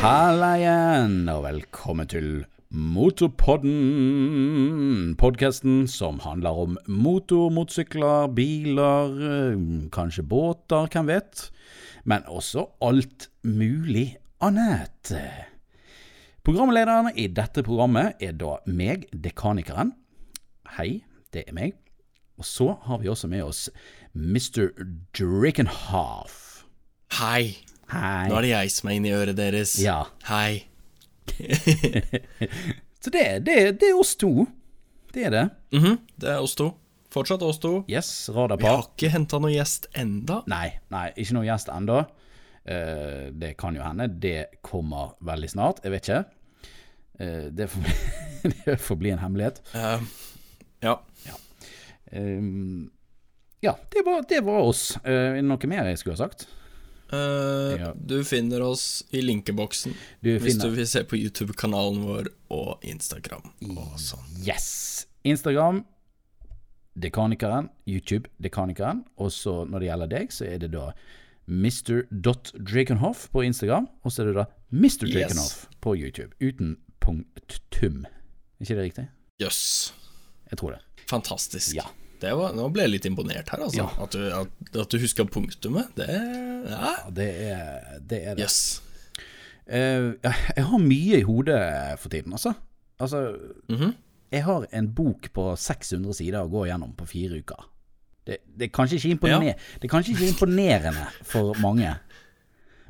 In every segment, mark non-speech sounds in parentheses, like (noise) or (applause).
Halla igjen, og velkommen til Motorpodden. Podkasten som handler om motor, motorsykler, biler, eh, kanskje båter, hvem vet. Men også alt mulig annet. Programlederen i dette programmet er da meg, dekanikeren. Hei, det er meg. Og så har vi også med oss Mr. Drickenhalf. Hei. Hei. Nå er det jeg som er inni øret deres. Ja. Hei. (laughs) Så det, det, det er oss to. Det er det. Mhm, Det er oss to. Fortsatt oss to. Yes, Vi har ikke henta noen gjest enda. Nei, nei, ikke noen gjest ennå. det kan jo hende det kommer veldig snart. Jeg vet ikke. Uh, det, får, (laughs) det får bli en hemmelighet. Uh, ja. Um, ja, det var, det var oss. Uh, noe mer jeg skulle ha sagt? Eh, Ja. Du finner oss i linkeboksen Du hvis du vil se på YouTube-kanalen vår og Instagram. Og sånn. Yes! Instagram, Dekanikeren. YouTube, Dekanikeren. Og så når det gjelder deg, så er det da Mr.Drakenhoff på Instagram. Og så er det da Mr. Yes. På YouTube. Uten punktum. Er ikke det riktig? Jøss. Jeg tror det. Fantastisk. Ja. Det var, nå ble jeg litt imponert her, altså. Ja. At, du, at, at du huska punktumet. Det Ja. Ja, det er det. Er det. Yes. Uh, jeg- har mye i hodet for tiden, altså. Altså, Mhm. jeg har en bok på 600 sider å gå gjennom på fire uker. Det, det, er kanskje ikke imponer, det er kanskje ikke imponerende for mange.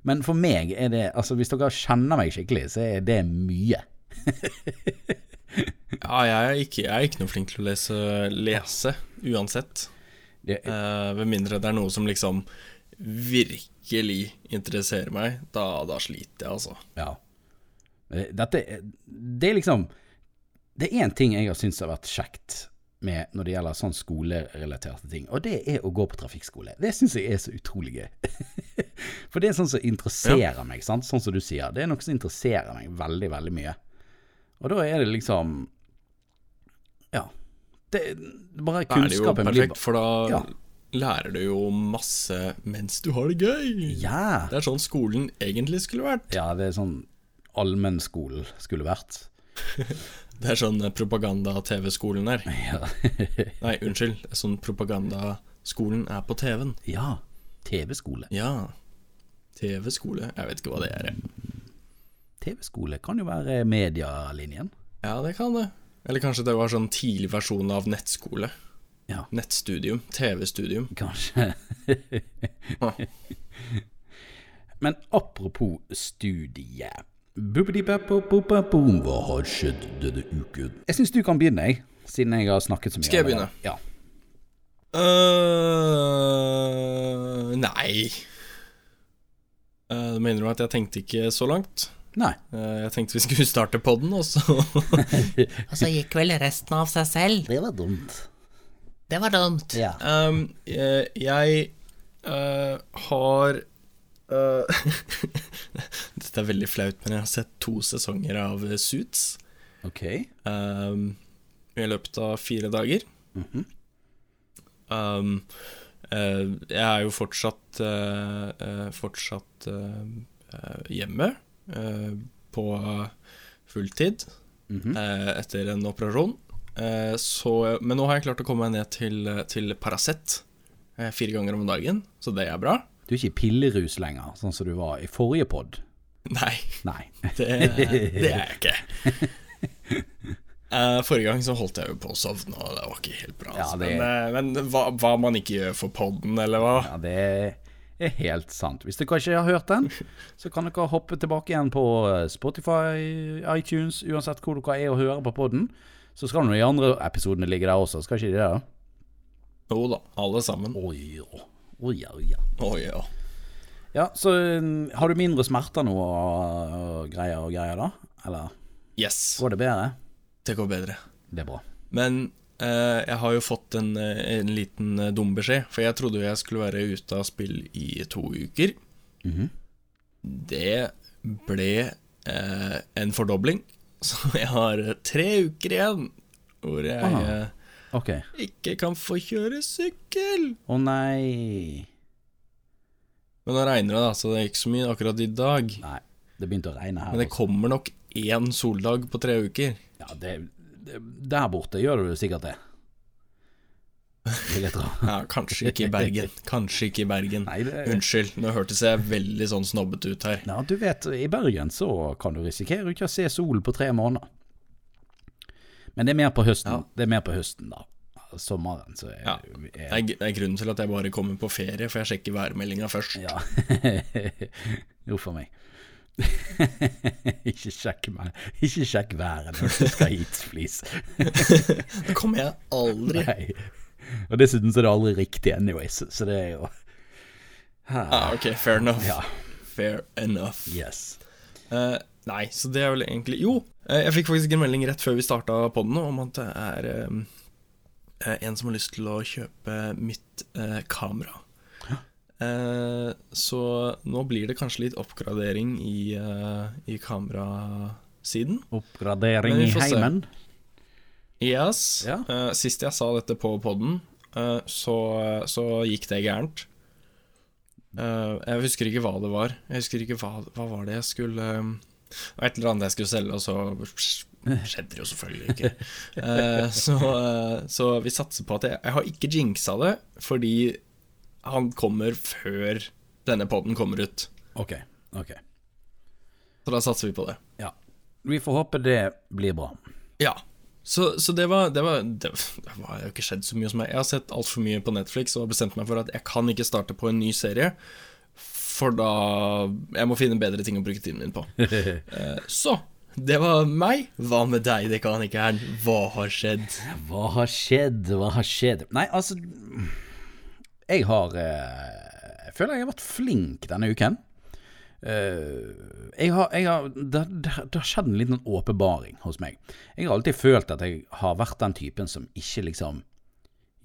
Men for meg er det Altså, hvis dere kjenner meg skikkelig, så er det mye. (laughs) (laughs) Ja, jeg er, ikke, jeg er ikke noe flink til å lese, lese uansett. Det, Eh, med mindre det er noe som liksom virkelig interesserer meg, da, da sliter jeg, altså. Ja. Dette er- Det er liksom Det er én ting jeg har syntes har vært kjekt med når det gjelder sånn skolerelaterte ting, og det er å gå på trafikkskole. Det syns jeg er så utrolig gøy. (laughs) For det er sånn som interesserer meg, sant? sånn som du sier. Det er noe som interesserer meg veldig, veldig mye. Og da er det liksom Ja. Det, det bare Da er det jo kunnskapen blir perfekt, for da Ja. lærer du jo masse mens du har det gøy. Ja. Det er sånn skolen egentlig skulle vært. ja, det er sånn allmennskolen skulle vært. (laughs) Det er sånn propaganda-TV-skolen er. (laughs) Ja. Nei, unnskyld. Sånn propagandaskolen er på TV-en. ja. TV-skole. Ja. TV-skole. Jeg vet ikke hva det er. TV-skole kan jo være medialinjen. Ja, det kan det. Eller kanskje det var sånn tidlig versjon av nettskole. Ja. Nettstudium. TV-studium. Kanskje. (laughs) Men apropos studie. Hva har skjedd denne uken? Jeg syns du kan begynne, jeg. Siden jeg har snakket så mye. Skal jeg begynne? Ja. Uh, nei. Uh, mener du at jeg tenkte ikke så langt? Nei. Eh, jeg tenkte vi skulle starte podden, og så (laughs) Og så gikk vel resten av seg selv. Det var dumt. Det var dumt. Ja. um, eh, Jeg uh, har uh, (laughs) Dette er veldig flaut, men jeg har sett to sesonger av Suits Ok. um, i løpet av fire dager. Mhm. um, uh, jeg er jo fortsatt Fortsatt hjemme på fulltid Mhm. eh, etter en operasjon. Eh, så, men nå har jeg klart å komme meg ned til, til Paracet eh, fire ganger om dagen, så det er bra. Du er ikke i pillerus lenger, sånn som du var i forrige pod. Nei, Nei. (laughs) det, det er jeg ikke. (laughs) Eh, forrige gang så holdt jeg jo på å sovne, og det var ikke helt bra. Ja, altså. det- Men, eh, men hva, hva man ikke gjør for podden, eller hva? Ja, det er helt sant. Hvis dere ikke har hørt den, så kan dere hoppe tilbake igjen på Spotify, iTunes, uansett hvor dere er og hører på podden. Så skal nå de andre episodene ligge der også, skal ikke de det? Jo da, alle sammen. Å ja. Oi, ja, ja. Å ja. Ja, så mm, har du mindre smerter nå og, og greier og greier, da? Eller Yes, går det bedre? det går bedre. Det er bra. Men eh, jeg har jo fått en, eh, en liten eh, dum beskjed, for jeg trodde jeg skulle være ute av spill i to uker. Mhm. Det ble eh, en fordobling, (laughs) så jeg har eh, tre uker igjen hvor jeg Ah. eh, ikke kan få kjøre sykkel. Å nei. Men nå regner det, da, så det er ikke så mye akkurat i dag. Nei. Det begynte å regne her. Men det også. kommer nok én soldag på tre uker. Ja, det, der borte gjør du sikkert det. (laughs) Ja, kanskje ikke i Bergen. Kanskje ikke i Bergen. Nei, det- Unnskyld, nå hørtes jeg veldig sånn snobbete ut her. Ja, du vet, i Bergen så kan du risikere ikke å se solen på tre måneder. Men det er mer på høsten. Ja. Det er mer på høsten, da. Sommeren, så er, Ja. Det er, det er grunnen til at jeg bare kommer på ferie, for jeg sjekker værmeldinga først. Ja. (laughs) Uff a meg. (laughs) ikke sjekk meg Ikke sjekk været når du skal hit, please. (laughs) Det kommer jeg aldri. Nei. Og dessuten så er det aldri riktig anyways, så det er jo Ah, ok, fair enough. Ja. Fair enough. Yes. Uh, nei, så det er vel egentlig Jo, eh, jeg fikk faktisk en melding rett før vi starta podden om at det er um, en som har lyst til å kjøpe mitt uh, kamera. Eh, så nå blir det kanskje litt oppgradering i, eh, i kamerasiden. Oppgradering i heimen. Yes. Ja. Eh, sist jeg sa dette på podden, eh, så, så gikk det gærent. Eh, jeg husker ikke hva det var. Jeg husker ikke hva, hva var det jeg skulle eh, et eller annet jeg skulle selge, og så skjedde det jo selvfølgelig ikke. (laughs) Eh, så, så vi satser på at jeg Jeg har ikke jinxa det, fordi han kommer før denne podden kommer ut. Ok, ok. Så da satser vi på det. Ja. Vi får håpe det blir bra. Ja. Så, så det var Det var Det, det var jo ikke skjedd så mye hos meg. Jeg har sett altfor mye på Netflix og har bestemt meg for at jeg kan ikke starte på en ny serie. For da Jeg må finne bedre ting å bruke tiden min på. (laughs) Eh, så det var meg. Hva med deg, dekanikeren? Hva har skjedd? Hva har skjedd? Hva har skjedd? Nei, altså Jeg har eh, Jeg føler jeg har vært flink denne uken. Eh, jeg har, jeg har det, det, det har skjedd en liten åpenbaring hos meg. Jeg har alltid følt at jeg har vært den typen som ikke liksom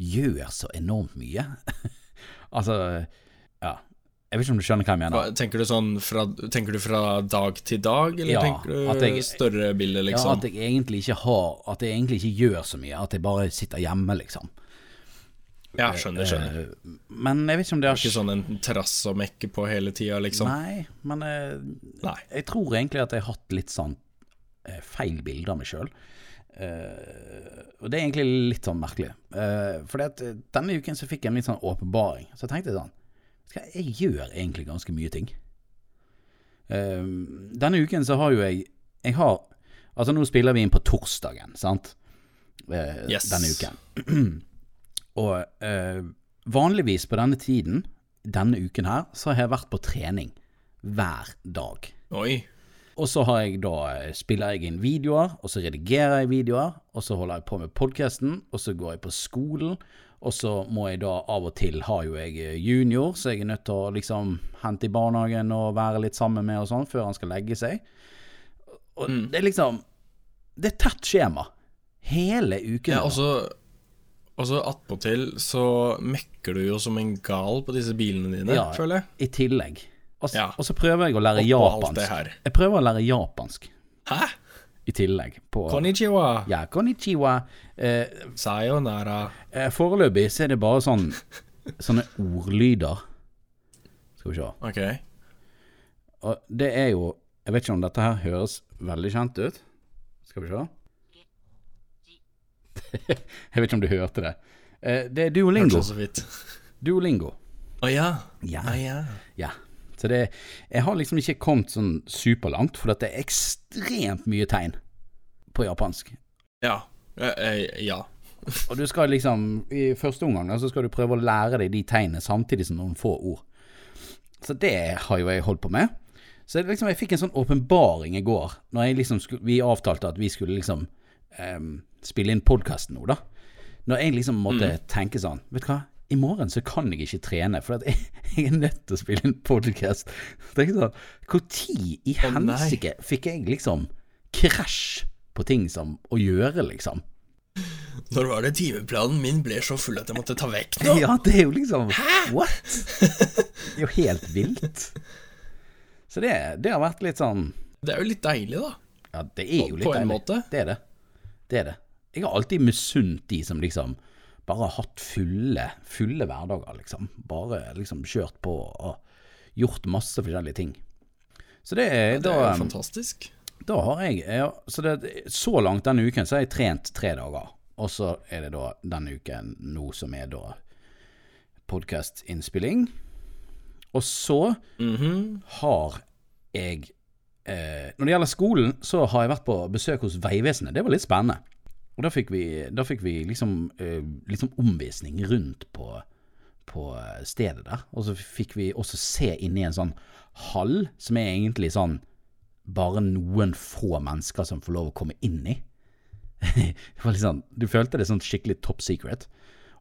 gjør så enormt mye. (laughs) altså Ja. Jeg vet ikke om du skjønner hva jeg mener. Tenker, du sånn fra, tenker du fra dag til dag, eller Ja, tenker at du jeg- større bilde, Ja, liksom? at jeg egentlig ikke har At jeg egentlig ikke gjør så mye. At jeg bare sitter hjemme, liksom. Ja, skjønner, skjønner. Eh, Men jeg vet ikke om det har Ikke sånn en terrasse å mekke på hele tida, liksom? Nei, men eh, Nei. jeg tror egentlig at jeg har hatt litt sånn eh, feil bilde av meg sjøl. og det er egentlig litt sånn merkelig. Uh, at denne uken så fikk jeg en litt sånn åpenbaring. Så jeg tenkte jeg sånn Jeg gjør egentlig ganske mye ting. Uh, denne uken så har jo jeg Jeg har Altså, nå spiller vi inn på torsdagen, sant? Uh, Yes. Denne uken. (clears throat) Og eh, vanligvis på denne tiden, denne uken her, så har jeg vært på trening hver dag. Oi. Og så har jeg da, eh, spiller jeg inn videoer, og så redigerer jeg videoer, og så holder jeg på med podkasten, og så går jeg på skolen, og så må jeg da av og til har jo jeg eh, junior, så jeg er nødt til å liksom hente i barnehagen og være litt sammen med og sånn før han skal legge seg. Og det er liksom Det er tett skjema. Hele uken. Ja, og så Og så attpåtil så mekker du jo som en gal på disse bilene dine, Ja, føler jeg. I tillegg. Og, s- Ja. og så prøver jeg å lære japansk. Jeg prøver å lære japansk Hæ? i tillegg. På, Konnichiwa. Ja, konnichiwa. Eh, Sayonara. eh, foreløpig så er det bare sånn sånne ordlyder. Skal vi se. Ok. Og det er jo Jeg vet ikke om dette her høres veldig kjent ut. Skal vi se. (laughs) jeg vet ikke om du hørte det. Eh, det er Duolingo. Hørte så vidt. Duolingo. Å ja. Ja. Ah, ja. Ja. Så det Jeg har liksom ikke kommet sånn superlangt, for det er ekstremt mye tegn på japansk. Ja. Eh, eh, ja. (laughs) Og du skal liksom I første omgang så skal du prøve å lære deg de tegnene samtidig som noen få ord. Så det har jo jeg holdt på med. Så liksom jeg fikk en sånn åpenbaring i går, når jeg liksom skulle, vi avtalte at vi skulle liksom em, spille inn podkasten nå, da. Når jeg liksom måtte tenke sånn Vet du hva, i morgen så kan jeg ikke trene, for at jeg, (laughs) jeg er nødt til å spille inn podkast. Sånn, Når i Å, nei. fikk jeg liksom krasj på ting som å gjøre, liksom? Når var det timeplanen min ble så full at jeg måtte ta vekk noe? (laughs) Ja, det er jo liksom Hæ? What? Det er jo helt vilt. Så det, det har vært litt sånn Det er jo litt deilig, da. Ja, det er jo litt deilig. på en deilig. måte. Det er det. Det er det. Jeg har alltid misunt de som liksom bare har hatt fulle, fulle hverdager, liksom. Bare liksom kjørt på og gjort masse forskjellige ting. Så det er, Det er da, fantastisk. da har jeg ja, Så det, så langt denne uken så har jeg trent tre dager. Og så er det da denne uken nå som er da podkastinnspilling. Og så Mhm. har jeg eh, Når det gjelder skolen, så har jeg vært på besøk hos Vegvesenet. Det var litt spennende. Og da fikk vi, da fikk vi liksom, eh, liksom omvisning rundt på, på eh, stedet der. Og så fikk vi også se inn i en sånn hall som er egentlig sånn bare noen få mennesker som får lov å komme inn i. (laughs) sånn, du følte det sånn skikkelig top secret.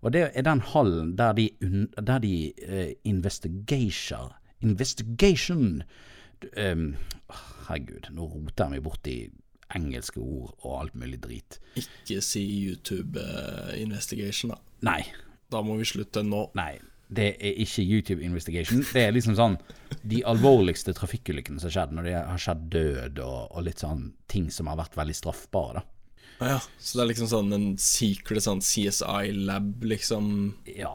Og det er den hallen der de, der de uh, investigation Investigation um, Herregud, nå roter jeg meg bort i engelske ord og alt mulig drit. Ikke si YouTube eh, investigation, da. Nei, Da må vi slutte nå. nei. Det er ikke YouTube investigation. Det er liksom sånn de alvorligste trafikkulykkene som har skjedd, når det har skjedd død og, og litt sånn ting som har vært veldig straffbare, da. Ah, ja. Så det er liksom sånn en secret sånn CSI-lab, liksom, Ja.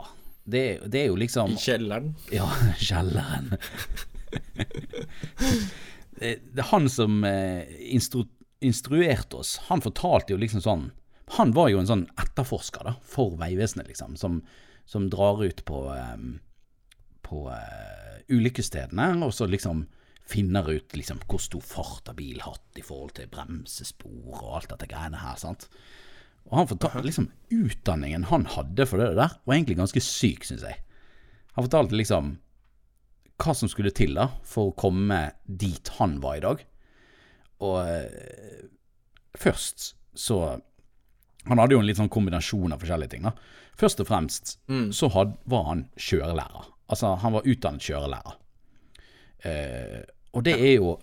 Det, det er jo liksom i kjelleren. Ja, (laughs) kjelleren. (laughs) det, det er han som eh, instru, instruerte oss. Han fortalte jo liksom sånn Han var jo en sånn etterforsker da, for Vegvesenet, liksom, som, som drar ut på, um, på uh, ulykkesstedene, og så liksom finner ut liksom hvor stor fart av bil hatt i forhold til bremsespor og alt dette greiene her. sant? Og han fortalte liksom utdanningen han hadde for det der, var egentlig ganske syk, syns jeg. Han fortalte liksom hva som skulle til da for å komme dit han var i dag. Og eh, først så Han hadde jo en litt sånn kombinasjon av forskjellige ting. da. Først og fremst så had, var han kjørelærer. Altså, han var utdannet kjørelærer. Eh, og det er jo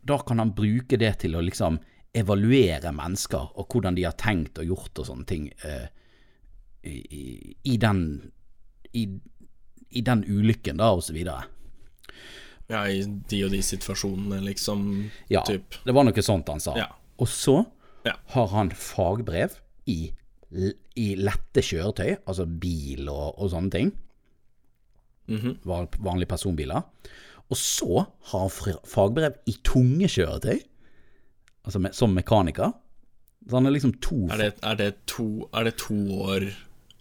Da kan han bruke det til å liksom evaluere mennesker, og hvordan de har tenkt og gjort og sånne ting eh, i, i, i den i, i den ulykken, da, og så videre. Ja, i de og de situasjonene, liksom. Ja, Typ. det var noe sånt han sa. Ja. Og så Ja. har han fagbrev i, i lette kjøretøy, altså bil og, og sånne ting. Mm -hmm. Vanlige personbiler. Og så har han fagbrev i tunge kjøretøy, altså me, som mekaniker. Så han er liksom to Er det, er, det to, er det to år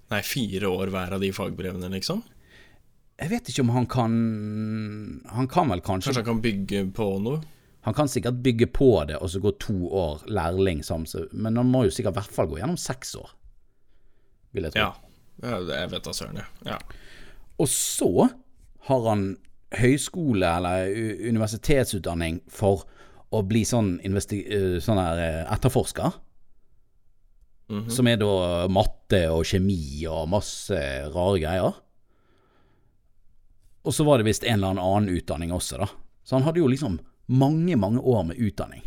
Nei, fire år hver av de fagbrevene, liksom? Jeg vet ikke om han kan Han kan vel kanskje Kanskje han kan bygge på noe? Han kan sikkert bygge på det og så gå to år lærling, sammen, men han må jo sikkert i hvert fall gå gjennom seks år, vil jeg tro. Ja. jeg vet da søren, ja. Og så har han høyskole- eller universitetsutdanning for å bli sånn, sånn etterforsker. Mhm. Som er da matte og kjemi og masse rare greier. Og så var det visst en eller annen utdanning også, da. Så han hadde jo liksom mange, mange år med utdanning.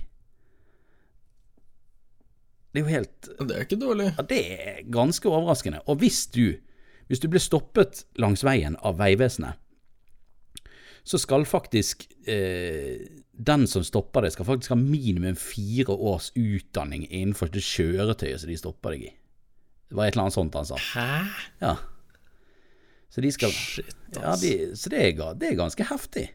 Det er jo helt Det er ikke dårlig. ja, Det er ganske overraskende. Og hvis du, hvis du blir stoppet langs veien av Vegvesenet, så skal faktisk eh, den som stopper deg, skal faktisk ha minimum fire års utdanning innenfor det kjøretøyet som de stopper deg i. Det var et eller annet sånt han sa. Hæ? Ja. Så de skal Shit, ja, de, Så det er, det er ganske heftig.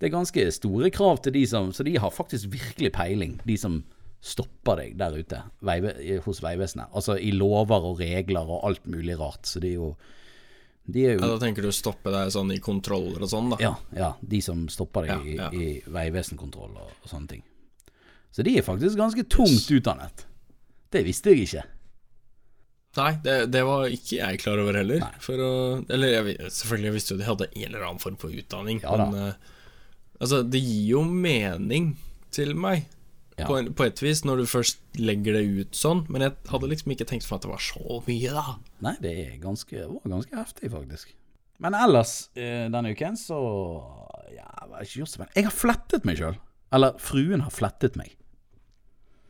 Det er ganske store krav til de som Så de har faktisk virkelig peiling, de som stopper deg der ute veive, hos Vegvesenet. Altså i lover og regler og alt mulig rart. Så de er jo De er jo Ja, da tenker du stoppe deg sånn i kontroller og sånn, da? Ja, ja, de som stopper deg Ja, i, i vegvesenkontroll og, og sånne ting. Så de er faktisk ganske tungt utdannet. Det visste jeg ikke. Nei, det, det var ikke jeg klar over heller. For å, eller jeg, selvfølgelig jeg visste jo de hadde en eller annen form for utdanning, Ja men uh, altså, det gir jo mening til meg. Ja. På, en, på et vis, når du først legger det ut sånn. Men jeg hadde liksom ikke tenkt for at det var så mye, da. Nei, det ganske, var ganske heftig, faktisk. Men ellers eh, denne uken så Ja, jeg har ikke gjort så mye. Jeg har flettet meg sjøl. Eller fruen har flettet meg.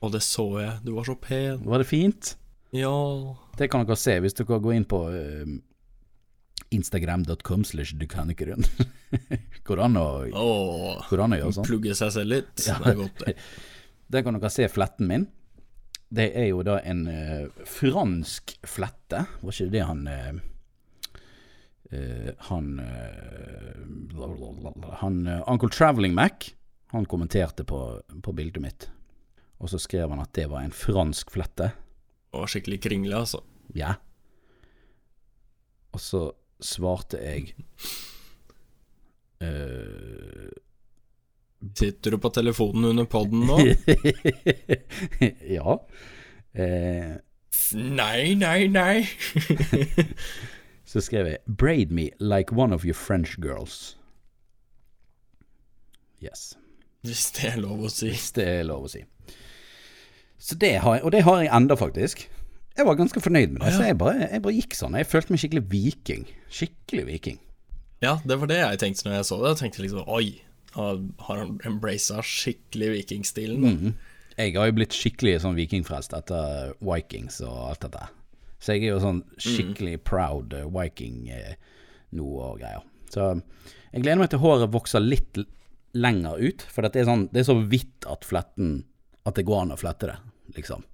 Og det så jeg. Du var så pen. Var det fint? Ja. Det kan dere se hvis dere går inn på uh, Instagram.com slash du kan ikke rundt. (laughs) Går an å, går an å gjøre sånn? Plugge seg selv litt. Det er godt, det. (laughs) Der kan dere se fletten min. Det er jo da en uh, fransk flette. Var ikke det han uh, uh, Han Han Uncle Traveling Mac Han kommenterte på, på bildet mitt, og så skrev han at det var en fransk flette. Og skikkelig kringle, altså. Ja. Og så svarte jeg uh, Sitter du på telefonen under poden nå? (laughs) Ja. Eh, nei, nei, nei. (laughs) så skrev jeg 'Braid me like one of your French girls'. Yes. Hvis det er lov å si. Hvis det er lov å si. Så det har jeg, og det har jeg enda, faktisk. Jeg var ganske fornøyd med det. Så jeg bare, jeg bare gikk sånn. Jeg følte meg skikkelig viking. Skikkelig viking. Ja, det var det jeg tenkte når jeg så det. Jeg tenkte liksom oi, har han embracet skikkelig vikingstilen? da? Jeg har jo blitt skikkelig sånn vikingfrelst etter Vikings og alt dette. Så jeg er jo sånn skikkelig proud eh, viking eh, nå og greier. Så jeg gleder meg til håret vokser litt lenger ut, for det er, sånn, det er så vidt at fletten At det går an å flette det, liksom.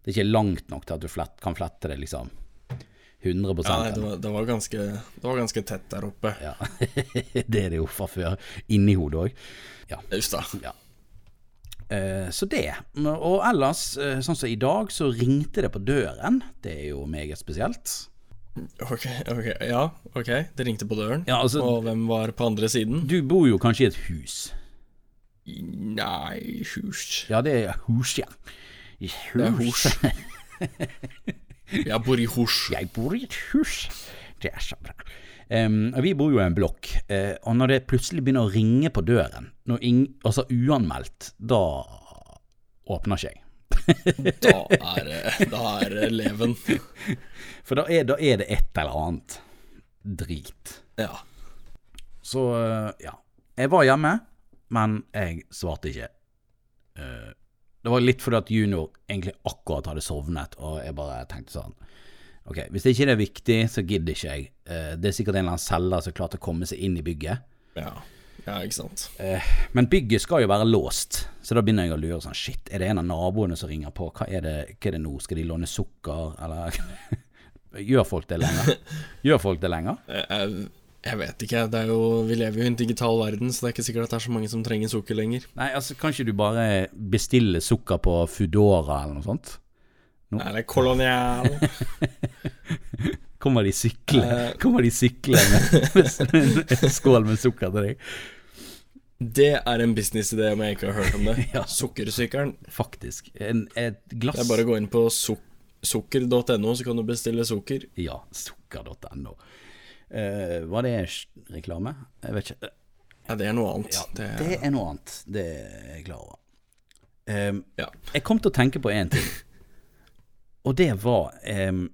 Det er ikke langt nok til at du flett, kan flette det liksom 100 Ja, nei, det, var, det, var ganske, det var ganske tett der oppe. Ja. (laughs) det er det jo fra før. Inni hodet òg. Ja. Just da. Ja. Eh, så det. Og ellers, eh, sånn som i dag, så ringte det på døren. Det er jo meget spesielt. Ok, ok, ja, ok. Det ringte på døren. Ja, altså- Og hvem var på andre siden? Du bor jo kanskje i et hus. Nei, hus. Ja, det er hus, ja. I hus. (laughs) Jeg bor i hus. Jeg bor i et hus. Det er så bra. Um, og vi bor jo i en blokk, uh, og når det plutselig begynner å ringe på døren, altså uanmeldt, da åpner ikke jeg. (laughs) Da er, det- da er leven. (laughs) For da er, da er det et eller annet drit. Ja. Så uh, ja. Jeg var hjemme, men jeg svarte ikke. Eh, Det var litt fordi at junior egentlig akkurat hadde sovnet, og jeg bare tenkte sånn Ok, hvis det ikke er viktig, så gidder ikke jeg. Eh, Det er sikkert en eller annen selger som klarte å komme seg inn i bygget. ja. Ja, ikke sant. Eh, Men bygget skal jo være låst, så da begynner jeg å lure sånn Shit, er det en av naboene som ringer på? Hva er det, hva er det nå? Skal de låne sukker, eller (laughs) Gjør folk det lenger? (laughs) Gjør folk det lenger? Jeg, jeg, vet ikke. Det jo, vi lever jo i en digital verden, så det er ikke sikkert at det er så mange som trenger sukker lenger. Nei, altså, kan ikke du bare bestille sukker på Foodora eller noe sånt? Nei, det er kolonial. (laughs) Kommer de sykle Eh. Kommer de sykle med en skål med sukker til deg? Det er en businessidé om jeg ikke har hørt om det. (laughs) Ja. Sukkersykkelen. Faktisk. En, et glass Det er bare å gå inn på suk sukker.no, så kan du bestille sukker. Ja, sukker.no. Eh, var det reklame? Jeg vet ikke. Ja, det er noe annet. Ja, det, det er noe annet. Det er jeg klar over. Ehm, ja. jeg kom til å tenke på én ting, (laughs) og det var um,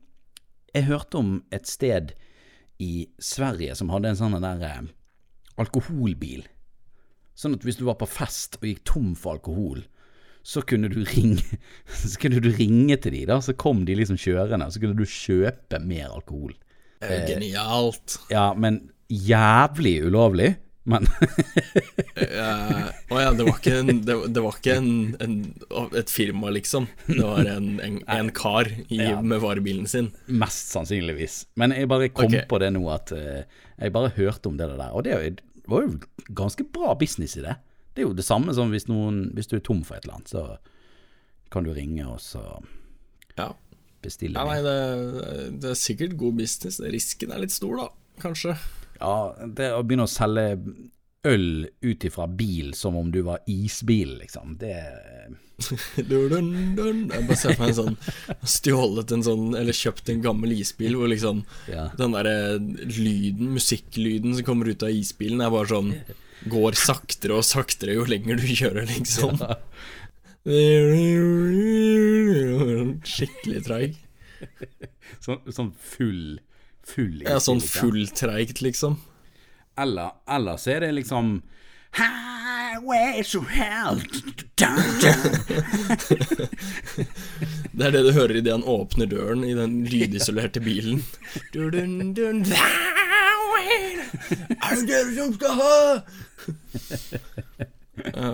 Jeg hørte om et sted i Sverige som hadde en sånn der eh, alkoholbil. Sånn at hvis du var på fest og gikk tom for alkohol, så kunne du ringe (laughs) Så kunne du ringe til de da, så kom de liksom kjørende, så kunne du kjøpe mer alkohol. Det er genialt. Ja, men jævlig ulovlig. Men Eh, Å ja, det var ikke, en, det, det var ikke en, en, et firma, liksom. Det var en, en, en kar i, Ja. med varebilen sin. Mest sannsynligvis. Men jeg bare kom okay. på det nå at uh, jeg bare hørte om det der. Og det var jo ganske bra business i det. Det er jo det samme som hvis, noen, hvis du er tom for et eller annet, så kan du ringe og så Ja. Bestille. ja nei, det, det er sikkert god business. Risken er litt stor, da. Kanskje. Ja, det å begynne å selge øl ut ifra bil som om du var isbil, liksom, det (laughs) Dun, dun, dun. Jeg bare ser for meg en sånn Stjålet en sånn Eller kjøpt en gammel isbil hvor liksom Ja. Den derre lyden, musikklyden som kommer ut av isbilen, er bare sånn Går saktere og saktere jo lenger du kjører, liksom. Skikkelig treig. (laughs) Sånn, sånn full Full Ja, sånn full liksom. liksom. Eller, eller så er det liksom Highway to hell. (laughs) Det er det du hører idet han åpner døren i den lydisolerte bilen. (laughs) Dun, dun, dun. Er det dere som skal ha? Ja.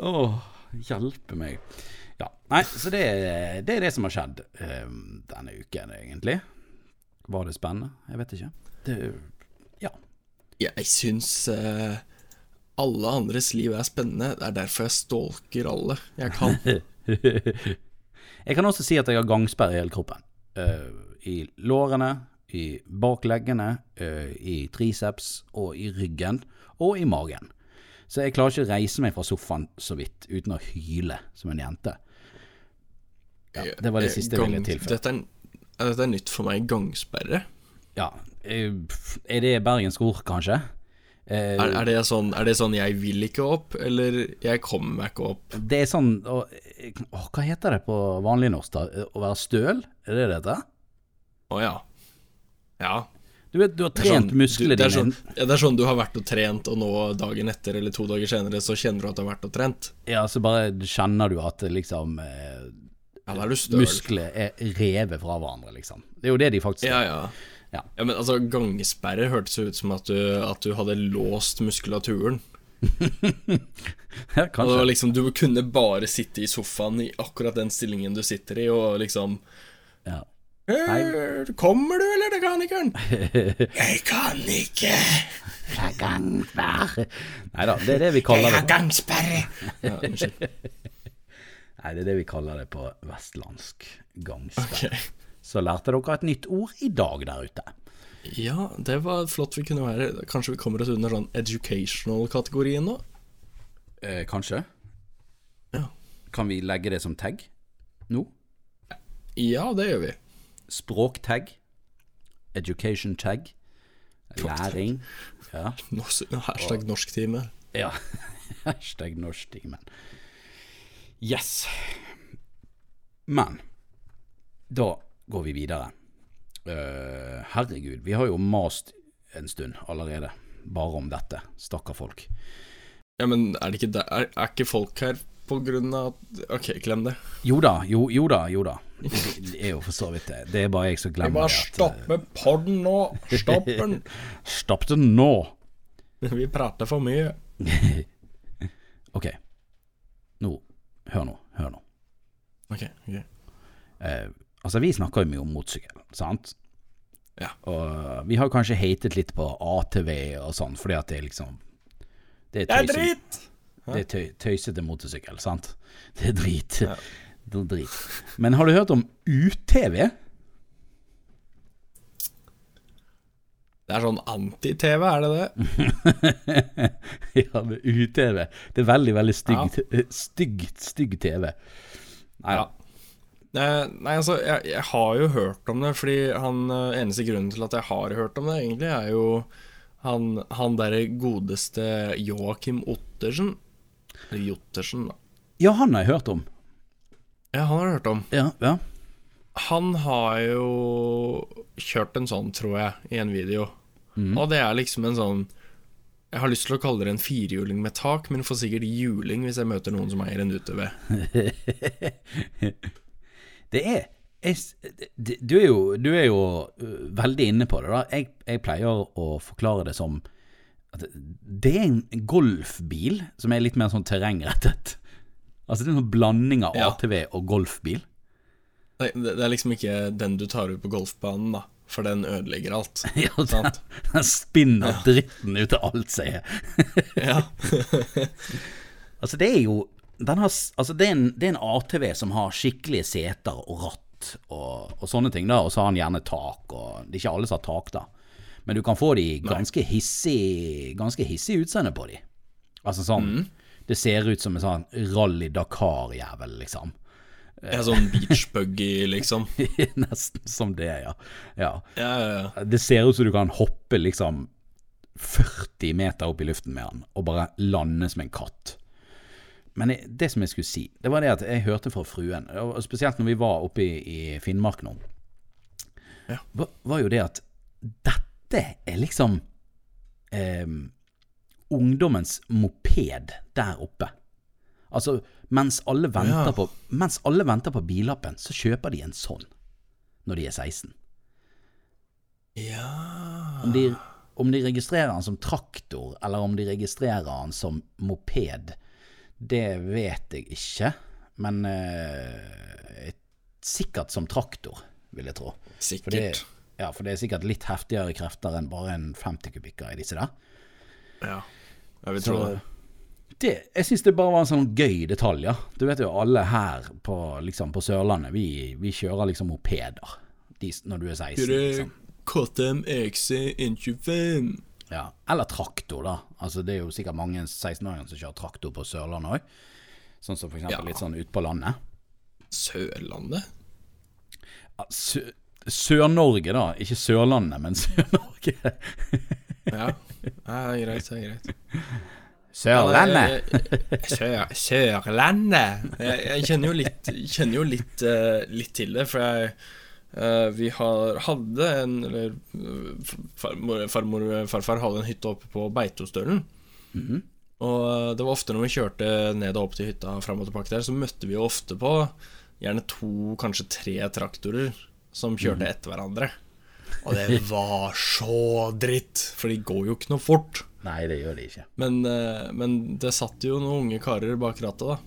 Åh, hjelpe meg. Ja, nei, så det, det er det som har skjedd eh, denne uken, egentlig. Var det spennende? Jeg vet ikke. Det, ja. Jeg syns uh, alle andres liv er spennende. Det er derfor jeg stalker alle jeg kan. (laughs) Jeg kan også si at jeg har gangsperre i hele kroppen. Uh, I lårene, i bakleggene, eh, i triceps og i ryggen og i magen. Så jeg klarer ikke å reise meg fra sofaen så vidt uten å hyle som en jente. Ja, det var det siste jeg ville tilføye. Dette er, dette er nytt for meg. Gangsperre. Ja, eh, er det bergensk ord, kanskje? Eh, Er, er, det sånn, er det sånn 'jeg vil ikke opp', eller 'jeg kommer meg ikke opp'? Det er sånn å, å, Hva heter det på vanlig norsk, da? Å være støl? Er det det heter? Å ja. Ja. Du vet, du har er trent sånn- musklene dine sånn, ja, det er sånn du har vært og trent, og nå dagen etter eller to dager senere så kjenner du at du har vært og trent. Ja, så bare kjenner du at liksom eh, Ja, er. Muskler er revet fra hverandre, liksom. Det er jo det de faktisk Ja, er. ja. Ja. ja, men altså, gangsperre hørtes ut som at du, at du hadde låst muskulaturen. (laughs) Ja, Og kanskje. var liksom, du kunne bare sitte i sofaen i akkurat den stillingen du sitter i, og liksom Ja. «Eh, Kommer du, eller det kan ikke? (laughs) Jeg kan ikke. Nei da, det er det vi kaller det. Gangsperre. Ja, unnskyld. (laughs) Nei, det er det vi kaller det på vestlandsk gangsperre. Okay. Så lærte dere et nytt ord i dag der ute. Ja, det var flott vi kunne være. Kanskje vi kommer oss under sånn educational-kategorien nå? Eh, kanskje? Ja. Kan vi legge det som tag nå? Ja, det gjør vi. Språktag. Education tag. Læring. Ja. (laughs) Hashtag norsktime. ja. (laughs) Hashtag norsktimen. Yes. Men da går vi videre. Uh, herregud, vi har jo mast en stund allerede bare om dette. Stakkar folk. Ja, men er det ikke der, er, er ikke folk her på grunn av Ok, glem det. Jo da, jo, jo da, jo da. Det er jo for så vidt det. Det er bare jeg som glemmer det. at, stoppe podden nå. Stopp den. (laughs) Stopp den nå! Vi prater for mye. (laughs) Ok. Nå. Hør nå. Hør nå. Ok, ok. Eh, altså, vi snakker jo mye om motorsykkel, sant? Ja. Og vi har kanskje hatet litt på ATV og sånn, fordi at det er liksom Det er, Det er dritt! Det er tøy, tøysete motorsykkel, sant? (laughs) Det er drit. Ja. Det er drit. Men har du hørt om UTV? Det er sånn anti-TV, er det det? (laughs) ja, med UTV. Det er veldig, veldig stygg, stygg, stygg TV. Nei da. Eh, Nei, altså, jeg, jeg har jo hørt om det, fordi han eh, eneste grunnen til at jeg har hørt om det, egentlig, er jo han, han derre godeste Joakim Ottersen. Jottersen, da. Ja, han har jeg hørt om. Ja, han har jeg hørt om. Ja, ja. Han har jo kjørt en sånn, tror jeg, i en video. Og det er liksom en sånn Jeg har lyst til å kalle det en firehjuling med tak, men får sikkert juling hvis jeg møter noen som eier en UTV. (laughs) Det er jeg, du, er jo, du er jo øh, veldig inne på det. da Jeg, jeg pleier å forklare det som det er en golfbil som er litt mer sånn terrengrettet. Altså Det er en sånn blanding av Ja. ATV og golfbil. Det, det er liksom ikke den du tar ut på golfbanen, da, for den ødelegger alt. (laughs) Ja, den, den (laughs) spinner dritten ut av alt som er. (laughs) Ja. Altså Det er jo den har, altså det, er en, det er en ATV som har skikkelige seter og ratt og, og sånne ting. da Og så har han gjerne tak. Og Det er ikke alle som har tak, da. Men du kan få de ganske hissig Ganske hissig utseende på de. Altså sånn Det ser ut som en sånn Rally Dakar-jævel, liksom. En sånn beachbuggy, liksom. (laughs) Nesten som det, ja. ja. Ja, ja. Det ser ut som du kan hoppe liksom 40 meter opp i luften med han, og bare lande som en katt. Men jeg- det som jeg skulle si, det var det at jeg hørte fra fruen, og spesielt når vi var oppe i, i Finnmark nå, Ja. var, var jo det at dette er liksom eh, ungdommens moped der oppe. Altså, mens alle Ja. på Mens alle venter på billappen, så kjøper de en sånn når de er 16. ja. Om de, om de registrerer han som traktor, eller om de registrerer han som moped, det vet jeg ikke. Men eh, sikkert som traktor, vil jeg tro. Sikkert. det, ja, for det er sikkert litt heftigere krefter enn bare en 50 kubikker i disse der. Ja. Jeg vil tro det. det, jeg syns det bare var en sånn gøy detalj, ja. Du vet jo alle her på, liksom, på Sørlandet, vi, vi kjører liksom mopeder de, når du er 16. Liksom. KTM XC 125. Ja. Eller traktor, da. Altså Det er jo sikkert mange 16-åringer som kjører traktor på Sørlandet òg. Sånn som for eksempel Ja. litt sånn ute på landet. Sørlandet? Ja, Sø- Sør-Norge, da. Ikke Sørlandet, men (laughs) Sør-Norge. Ja. ja, greit, det er greit. Sørlandet! Sør, Sørlandet. Jeg, jeg kjenner jo litt, kjenner jo litt, uh, litt til det, for jeg uh, Vi har, hadde en Eller eh, farmor, farmor farfar hadde en hytte oppe på Beitostølen. Mhm. Og eh, det var ofte når vi kjørte ned og opp til hytta fram og tilbake der, så møtte vi jo ofte på gjerne to, kanskje tre traktorer som kjørte etter hverandre. Og det (laughs) var så dritt, for de går jo ikke noe fort. Nei, det gjør de ikke. Men, eh, men det satt jo noen unge karer bak rattet, da.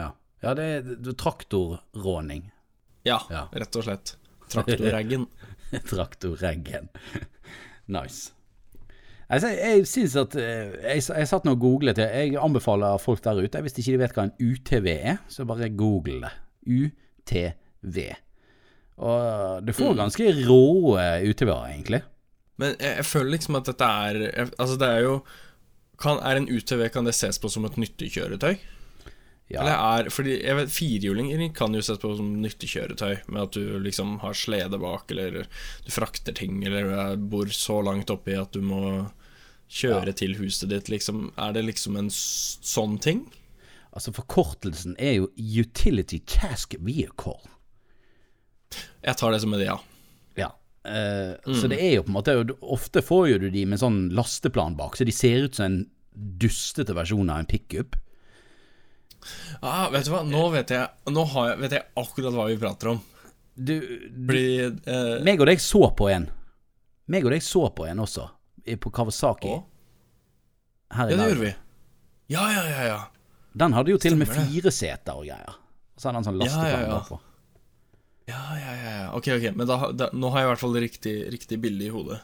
Ja, ja det er traktorråning. Ja, Ja. rett og slett. (laughs) Traktorreggen. Traktorreggen. (laughs) nice. Altså, jeg syns at eh, Jeg, jeg satt nå og googlet det. Jeg anbefaler folk der ute Hvis ikke de vet hva en UTV er, så bare google det. UTV. Og du får ganske rå UTV-er, egentlig. Men jeg, jeg føler liksom at dette er jeg, Altså, det er jo kan, Er en UTV Kan det ses på som et nyttig kjøretøy? Ja, Eller er Fordi jeg vet firehjulinger kan jo ses på som nyttig kjøretøy, med at du liksom har slede bak, eller du frakter ting, eller du bor så langt oppi at du må kjøre til huset ditt, liksom. Er det liksom en sånn ting? altså Forkortelsen er jo Utility Task Vehicle. Jeg tar det som en ja. Ja. Eh, Så det er jo på en måte Ofte får jo du de med sånn lasteplan bak, så de ser ut som en dustete versjon av en pickup. Ah, vet du hva, nå vet jeg Nå har jeg, vet jeg akkurat hva vi prater om. Du, du Fordi uh, Meg og deg så på en. Meg og deg så på en også, på Kawasaki. å, Her i Ja, det gjorde vi. Ja, ja, ja, ja. Den hadde jo til og med fire seter og greier. Så hadde han sånn Ja, lasteplan ja, ja. bakpå. Ja, ja, ja, ja. Ok, ok, men da, da, nå har jeg i hvert fall riktig, riktig bilde i hodet.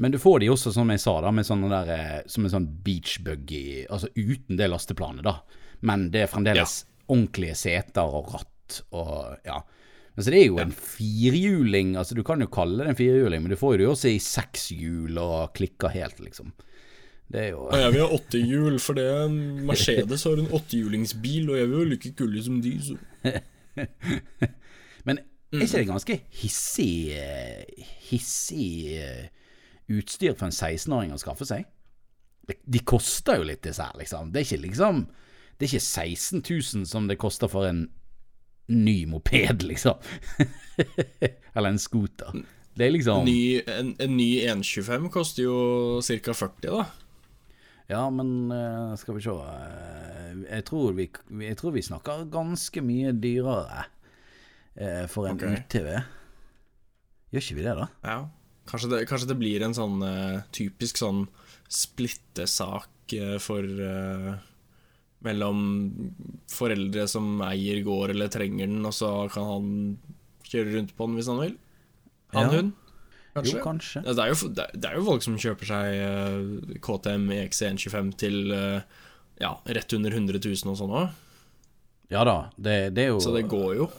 Men du får de også, som jeg sa, da, med sånne der, eh, som en sånn beach buggy, altså uten det lasteplanet, da. Men det er fremdeles ordentlige seter og ratt og ja. Men så det er jo en firhjuling, altså du kan jo kalle det en firhjuling, men du får jo det også i sekshjul og klikker helt, liksom. Det er jo Og jeg vil ha åttehjul, for det er en Mercedes har en åttehjulingsbil, og jeg vil jo like kule som de, så (laughs) Men er ikke det ganske hissig eh, Hissig eh, utstyr for en 16-åring å skaffe seg? De, koster jo litt, disse her, liksom. Det er ikke liksom Det er ikke 16 000 som det koster for en ny moped, (laughs) liksom. Eller en scooter. Det er liksom ny, en, en ny 125 koster jo ca. 40, da. Ja, men eh, skal vi se jeg, tror vi, jeg tror vi snakker ganske mye dyrere eh, for en okay. UTV. Gjør ikke vi det, da? Ja. Kanskje det, kanskje det blir en sånn eh, typisk sånn splittesak eh, for eh, Mellom foreldre som eier gård eller trenger den, og så kan han kjøre rundt på den hvis han vil. Han, Ja. hun. Kanskje. Jo, kanskje. Det er, jo, det er- jo folk som kjøper seg KTM EX125 til ja, rett under 100 000 og sånn òg. Ja da, det, det er jo Så det går jo.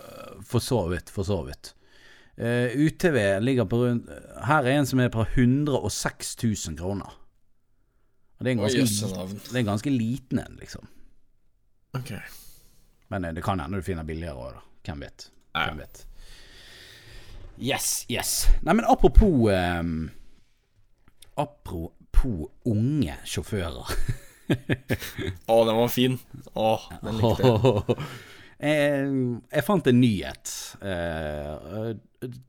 For så vidt, for så vidt. Uh, UTV ligger på rundt Her er en som er på 106 000 kroner. Og det er en ganske, det er en ganske liten en, liksom. Ok. Men eh, det kan hende du finner billigere òg, da. Hvem vet. Hvem vet. Yes, yes. Nei, men apropos um, Apropos unge sjåfører. (laughs) Å, den var fin. Å, den likte jeg. (laughs) Eh, jeg fant en nyhet. Eh,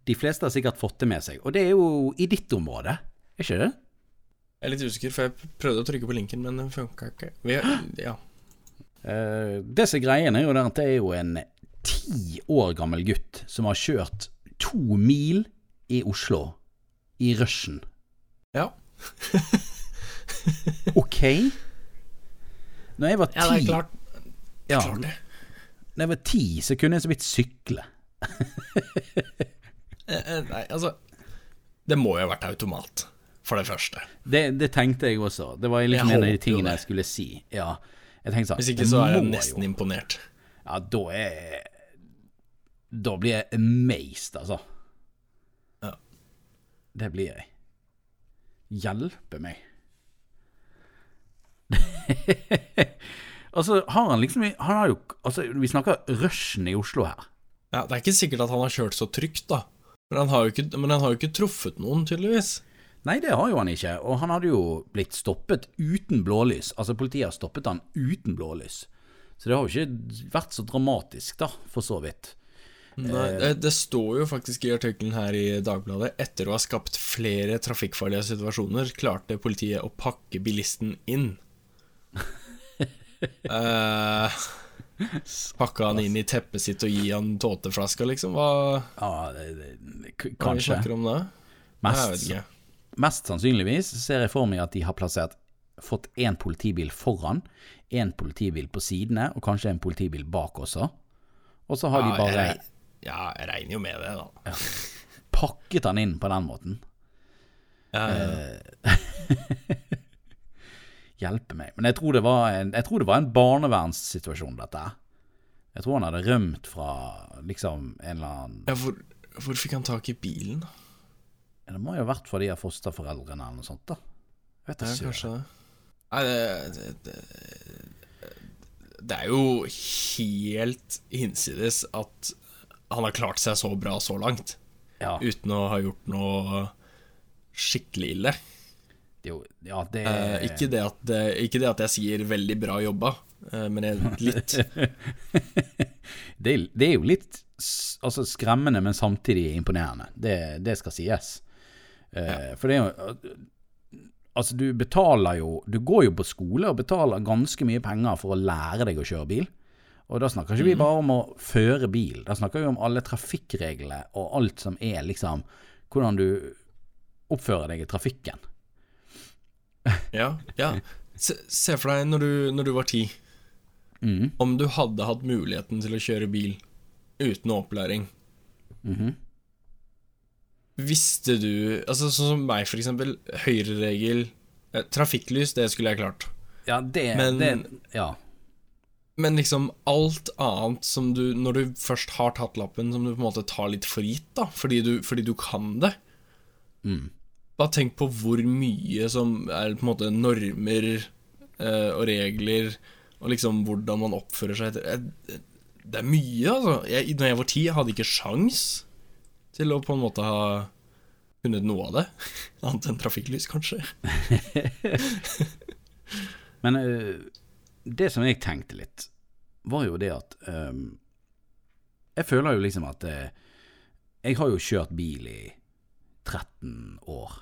De fleste har sikkert fått det med seg. Og det er jo i ditt område, er ikke det? Jeg er litt usikker, for jeg prøvde å trykke på linken, men den funka ikke. Vi, ja. Eh, Det som er greien, er jo der at det er jo en ti år gammel gutt som har kjørt to mil i Oslo i rushen. ja. Ok? Når jeg var ti, Ja, det er klart. ja, Klart det. Når jeg var ti så kunne jeg så vidt sykle. (laughs) Eh, eh, Nei, altså Det må jo ha vært automat. for det første. Det, det tenkte jeg også. Det var liksom en av de tingene jeg skulle si. Ja, jeg sånn Hvis ikke så er jeg nesten jo. imponert. Ja, da er Da blir jeg amazed, altså. Ja. Det blir jeg. Hjelpe meg. (laughs) altså, har han liksom Han har jo Altså, vi snakker rushen i Oslo her. Ja, Det er ikke sikkert at han har kjørt så trygt, da. Men han har jo ikke, men han har jo ikke truffet noen, tydeligvis. Nei, det har jo han ikke, og han hadde jo blitt stoppet uten blålys. Altså, politiet har stoppet han uten blålys. Så det har jo ikke vært så dramatisk, da, for så vidt. Nei, det, det står jo faktisk i artikkelen her i Dagbladet Etter å ha skapt flere trafikkfarlige situasjoner, klarte politiet å pakke bilisten inn. Eh, pakke han inn i teppet sitt og gi han tåteflaska, liksom? Hva, Ja, det, det, kanskje. hva det om da? Mest, mest sannsynligvis ser jeg for meg at de har plassert fått én politibil foran, én politibil på sidene, og kanskje en politibil bak også. Og så har de bare jeg bare ja, jeg regner jo med det, da. pakket han inn på den måten. Ja, ja, ja. (laughs) Hjelpe meg. Men jeg tror det var en, jeg tror det var en barnevernssituasjon, dette. Jeg tror han hadde rømt fra liksom en eller annen Ja, hvor, hvor fikk han tak i bilen? Det må jo ha vært fra de av fosterforeldrene eller noe sånt, da. Jeg vet ikke. kanskje det. Nei, det, det, det, det er jo helt hinsides at han har klart seg så bra så langt, Ja, uten å ha gjort noe skikkelig ille. Jo- ja, det Eh, ikke, det at, ikke det at jeg sier 'veldig bra jobba', eh, men jeg, litt. (laughs) det, det er jo litt altså, skremmende, men samtidig imponerende. Det, det skal sies. Eh, For det er jo Altså, du betaler jo Du går jo på skole og betaler ganske mye penger for å lære deg å kjøre bil. Og da snakker ikke vi bare om å føre bil, da snakker vi om alle trafikkreglene og alt som er liksom Hvordan du oppfører deg i trafikken. Ja, ja. Se, se for deg når du, når du var ti, Mm. om du hadde hatt muligheten til å kjøre bil uten opplæring. Mhm. Visste du Altså Sånn som meg, for eksempel. Høyreregel. Eh, trafikklys, det skulle jeg klart. Ja, det, Men- det Ja. Men liksom alt annet som du Når du først har tatt lappen, som du på en måte tar litt for gitt, da, fordi du, fordi du kan det Mm. Bare tenk på hvor mye som er på en måte normer eh, og regler, og liksom hvordan man oppfører seg etter eh, Det er mye, altså. Jeg, når jeg var ti, jeg hadde ikke sjans til å på en måte ha funnet noe av det. (laughs) Annet enn trafikklys, kanskje. (laughs) Men eh, det som jeg tenkte litt, var jo det at um, Jeg føler jo liksom at uh, Jeg har jo kjørt bil i 13 år.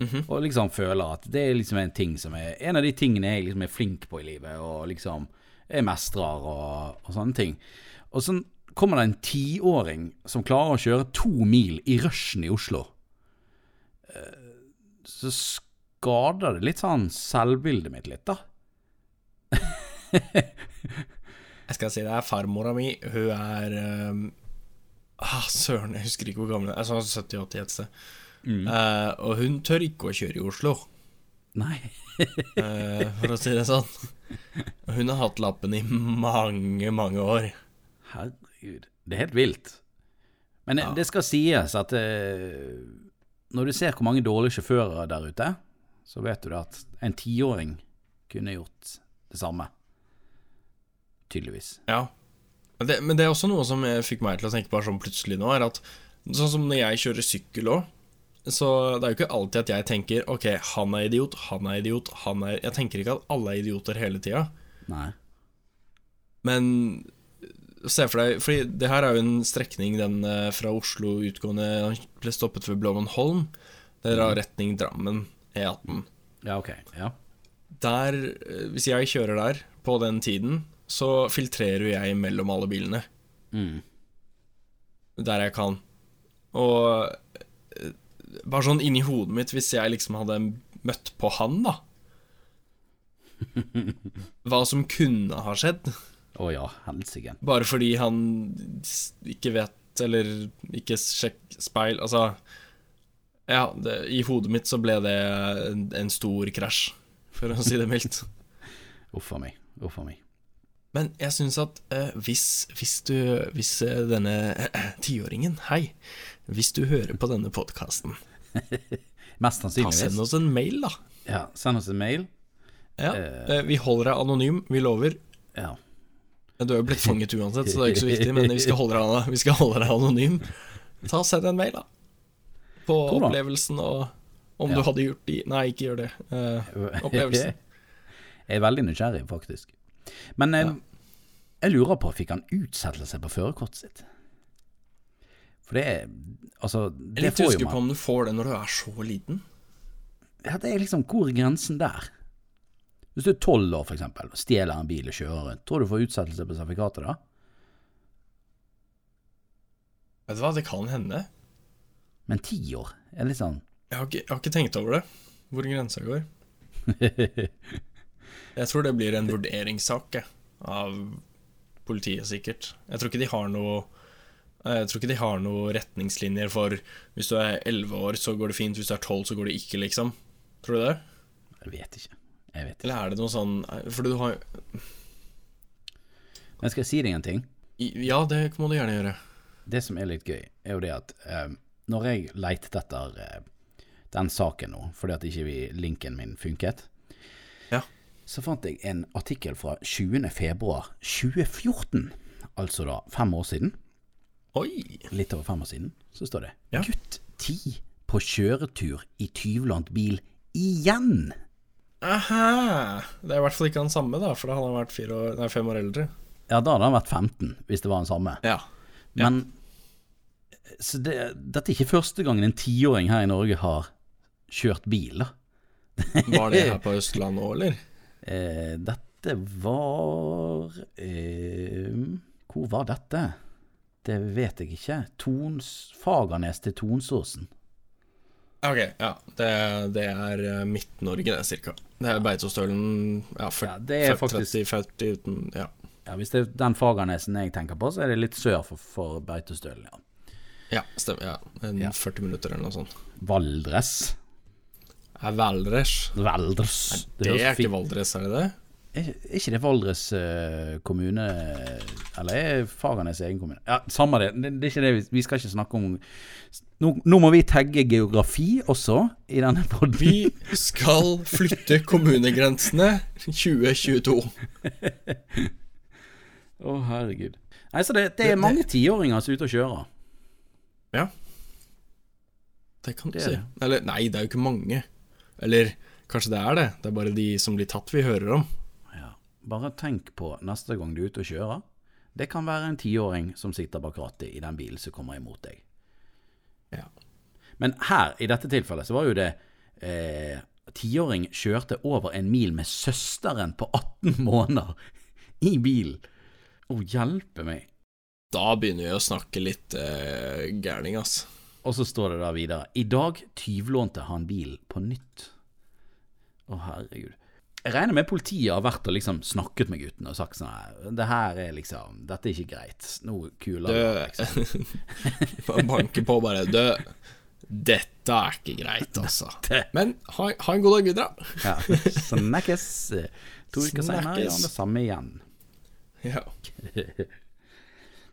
Mhm. Og liksom føler at det er liksom en ting som er En av de tingene jeg liksom er flink på i livet, og liksom jeg mestrer og, og sånne ting. Og så kommer det en tiåring som klarer å kjøre to mil i rushen i Oslo. Eh, Så skader det litt sånn selvbildet mitt litt, da. (laughs) Jeg skal si det er farmora mi. Hun er um, ah, Søren, jeg husker ikke hvor gammel hun er. Sånn sa 70-80 et sted. Eh, og hun tør ikke å kjøre i Oslo, Nei. uh, for å si det sånn. Hun har hatt lappen i mange, mange år. Herregud. Det er helt vilt. Men det- det skal sies at uh, når du ser hvor mange dårlige sjåfører der ute, så vet du at en tiåring kunne gjort det samme. Tydeligvis. Ja. Men det, men det er også noe som fikk meg til å tenke på sånn plutselig nå, er at sånn som når jeg kjører sykkel òg, så det er jo ikke alltid at jeg tenker Ok, han er idiot, han er idiot, han er Jeg tenker ikke at alle er idioter hele tida. Nei. Men se for deg Fordi det her er jo en strekning den eh, fra Oslo utgående Han ble stoppet ved Blåmannholm. Det er av retning Drammen, E18. Ja, ok. Ja. Der, eh, hvis jeg kjører der på den tiden, så filtrerer jeg mellom alle bilene. Mm. Der jeg kan. Og eh, bare sånn inni hodet mitt, hvis jeg liksom hadde møtt på han, da Hva som kunne ha skjedd. Å ja, helsike. Bare fordi han ikke vet, eller ikke sjekk speil Altså Ja, det, i hodet mitt så ble det en, en stor krasj, for å si det mildt. Uff a meg. Uff a meg. Men jeg syns at eh, hvis, hvis du Hvis denne denne (clears throat) eh, tiåringen, hei, hvis du hører på denne podkasten, (laughs) Mest sannsynligvis. send oss en mail, da. Ja, send oss en mail. Ja. Eh, vi holder deg anonym, vi lover. Ja. Du er jo blitt fanget uansett, så det er ikke så viktig, men vi skal holde deg, skal holde deg anonym. Ta og Send en mail, da. På Hvor opplevelsen og om Ja. du hadde gjort de Nei, ikke gjør det. Eh, opplevelsen. (laughs) Jeg er veldig nysgjerrig, faktisk. Men eh, jeg lurer på, fikk han utsettelse på førerkortet sitt? For det er Altså, Jeg det jeg får jo usikker på om du får det når du er så liten. Ja, det er liksom Hvor er grensen der? Hvis du er tolv år, for eksempel, og stjeler en bil og kjører rundt, tror du du får utsettelse på sertifikatet da? Vet du hva, det kan hende. Men ti år er litt sånn Jeg har ikke, jeg har ikke tenkt over det, hvor grensa går. (laughs) Jeg tror det blir en vurderingssak av politiet, sikkert. Jeg tror ikke de har noe jeg tror ikke de har noen retningslinjer for hvis du er 11 år, så går det fint, hvis du er 12, så går det ikke, liksom. Tror du det? Jeg vet ikke. Jeg vet ikke. Eller er det noe sånn For du har Men skal jeg si deg en ting? Ja, det må du gjerne gjøre. Det som er litt gøy, er jo det at eh, når jeg leitet etter eh, den saken nå, fordi at ikke vi, linken min funket. Så fant jeg en artikkel fra 20. februar 2014, altså da fem år siden, Oi! litt over fem år siden, så står det Ja. Gutt 10 på kjøretur i tyvlant bil igjen! Aha! Det er i hvert fall ikke han samme, da, for da hadde han vært fire år, nei, fem år eldre. Ja, da hadde han vært 15, hvis det var den samme. Ja. Men så det, dette er ikke første gangen en tiåring her i Norge har kjørt bil, da. Var det her (laughs) på Østlandet òg, eller? Eh, dette var eh, Hvor var dette? Det vet jeg ikke. Tons, Fagernes til Tonsåsen. Ok, ja. Det, det er eh, Midt-Norge, det, cirka. Det er Beitostølen ja, Ja, det er 40, faktisk- 30-40 uten Ja. Ja, Hvis det er den Fagernesen jeg tenker på, så er det litt sør for, for Beitostølen. Ja. ja, stemmer. Ja. En Ja. 40 minutter eller noe sånt. Valdres. Er Valdres Valdres. Det er ikke Valdres, er det det? Er ikke det Valdres eh, kommune Eller er Fagernes egen kommune? Ja, Samme det. det, det er ikke det vi, vi skal ikke snakke om nå, nå må vi tagge geografi også i denne podden. Vi skal flytte kommunegrensene 2022. (laughs) Å, herregud. Nei, så det, det er mange tiåringer som er ute og kjører. Ja. Det kan du Det si. Eller nei, det er jo ikke mange. Eller kanskje det er det. Det er bare de som blir tatt, vi hører om. Ja. Bare tenk på neste gang du er ute og kjører. Det kan være en tiåring som sitter bak rattet i den bilen som kommer imot deg. Ja. Men her, i dette tilfellet, så var jo det eh, Tiåring kjørte over en mil med søsteren på 18 (laughs) måneder i bilen. Å, hjelpe meg. Da begynner vi å snakke litt eh, gærning, ass. Og så står det da videre I dag tyvlånte han bilen på nytt. Å, herregud. Jeg regner med politiet har vært og liksom snakket med gutten og sagt sånn Det her er liksom Dette er ikke greit. Noe kulere. Du Liksom. (laughs) Man banker på bare Du, dette er ikke greit, altså. (laughs) Men ha, ha en god dag videre. Ja. Snakkes. To uker Snakkes. gjør han det samme igjen. Ja. (laughs)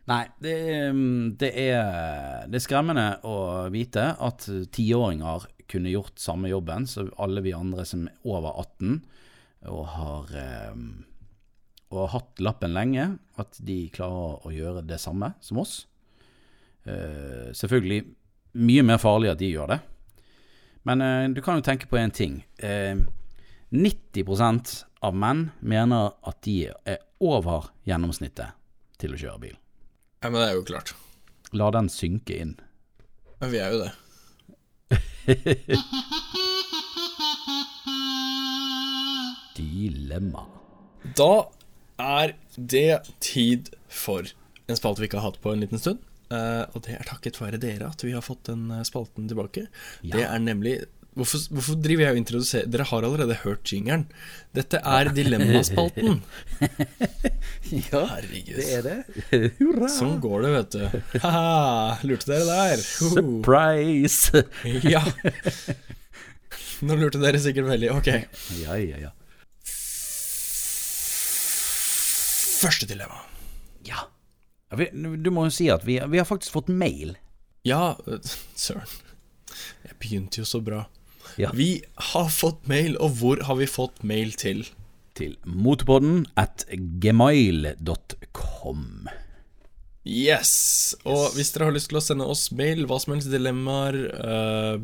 Nei, det, er- det, er, det er skremmende å vite at tiåringer kunne gjort samme jobben som alle vi andre som er over 18 og har, eh, og har hatt lappen lenge, at de klarer å gjøre det samme som oss. Eh, selvfølgelig mye mer farlig at de gjør det. Men eh, du kan jo tenke på en ting. Eh, 90% av menn mener at de er over gjennomsnittet til å kjøre bil. Ja, men det er jo klart. La den synke inn. Men vi er jo det. (laughs) Dilemma. Da er det tid for en spalte vi ikke har hatt på en liten stund. Eh, og det er takket være dere at vi har fått den eh, spalten tilbake. Ja. Det er nemlig Hvorfor, hvorfor driver jeg og introduserer Dere har allerede hørt jingeren. Dette er Dilemmaspalten. (laughs) Ja, Herregud. det er det. Hurra! Sånn går det, vet du. Haha, lurte dere der? Surprise! (laughs) Ja. Nå lurte dere sikkert veldig. Ok. Ja, ja, ja. Første dilemma. ja. Ja, Du må jo si at vi, vi har faktisk fått mail. Ja, øh, søren. Jeg begynte jo så bra. Ja. Vi har fått mail, og hvor har vi fått mail til? Til motepodden at gmail.com. Yes! Og hvis dere har lyst til å sende oss mail, hva som helst dilemmaer, øh,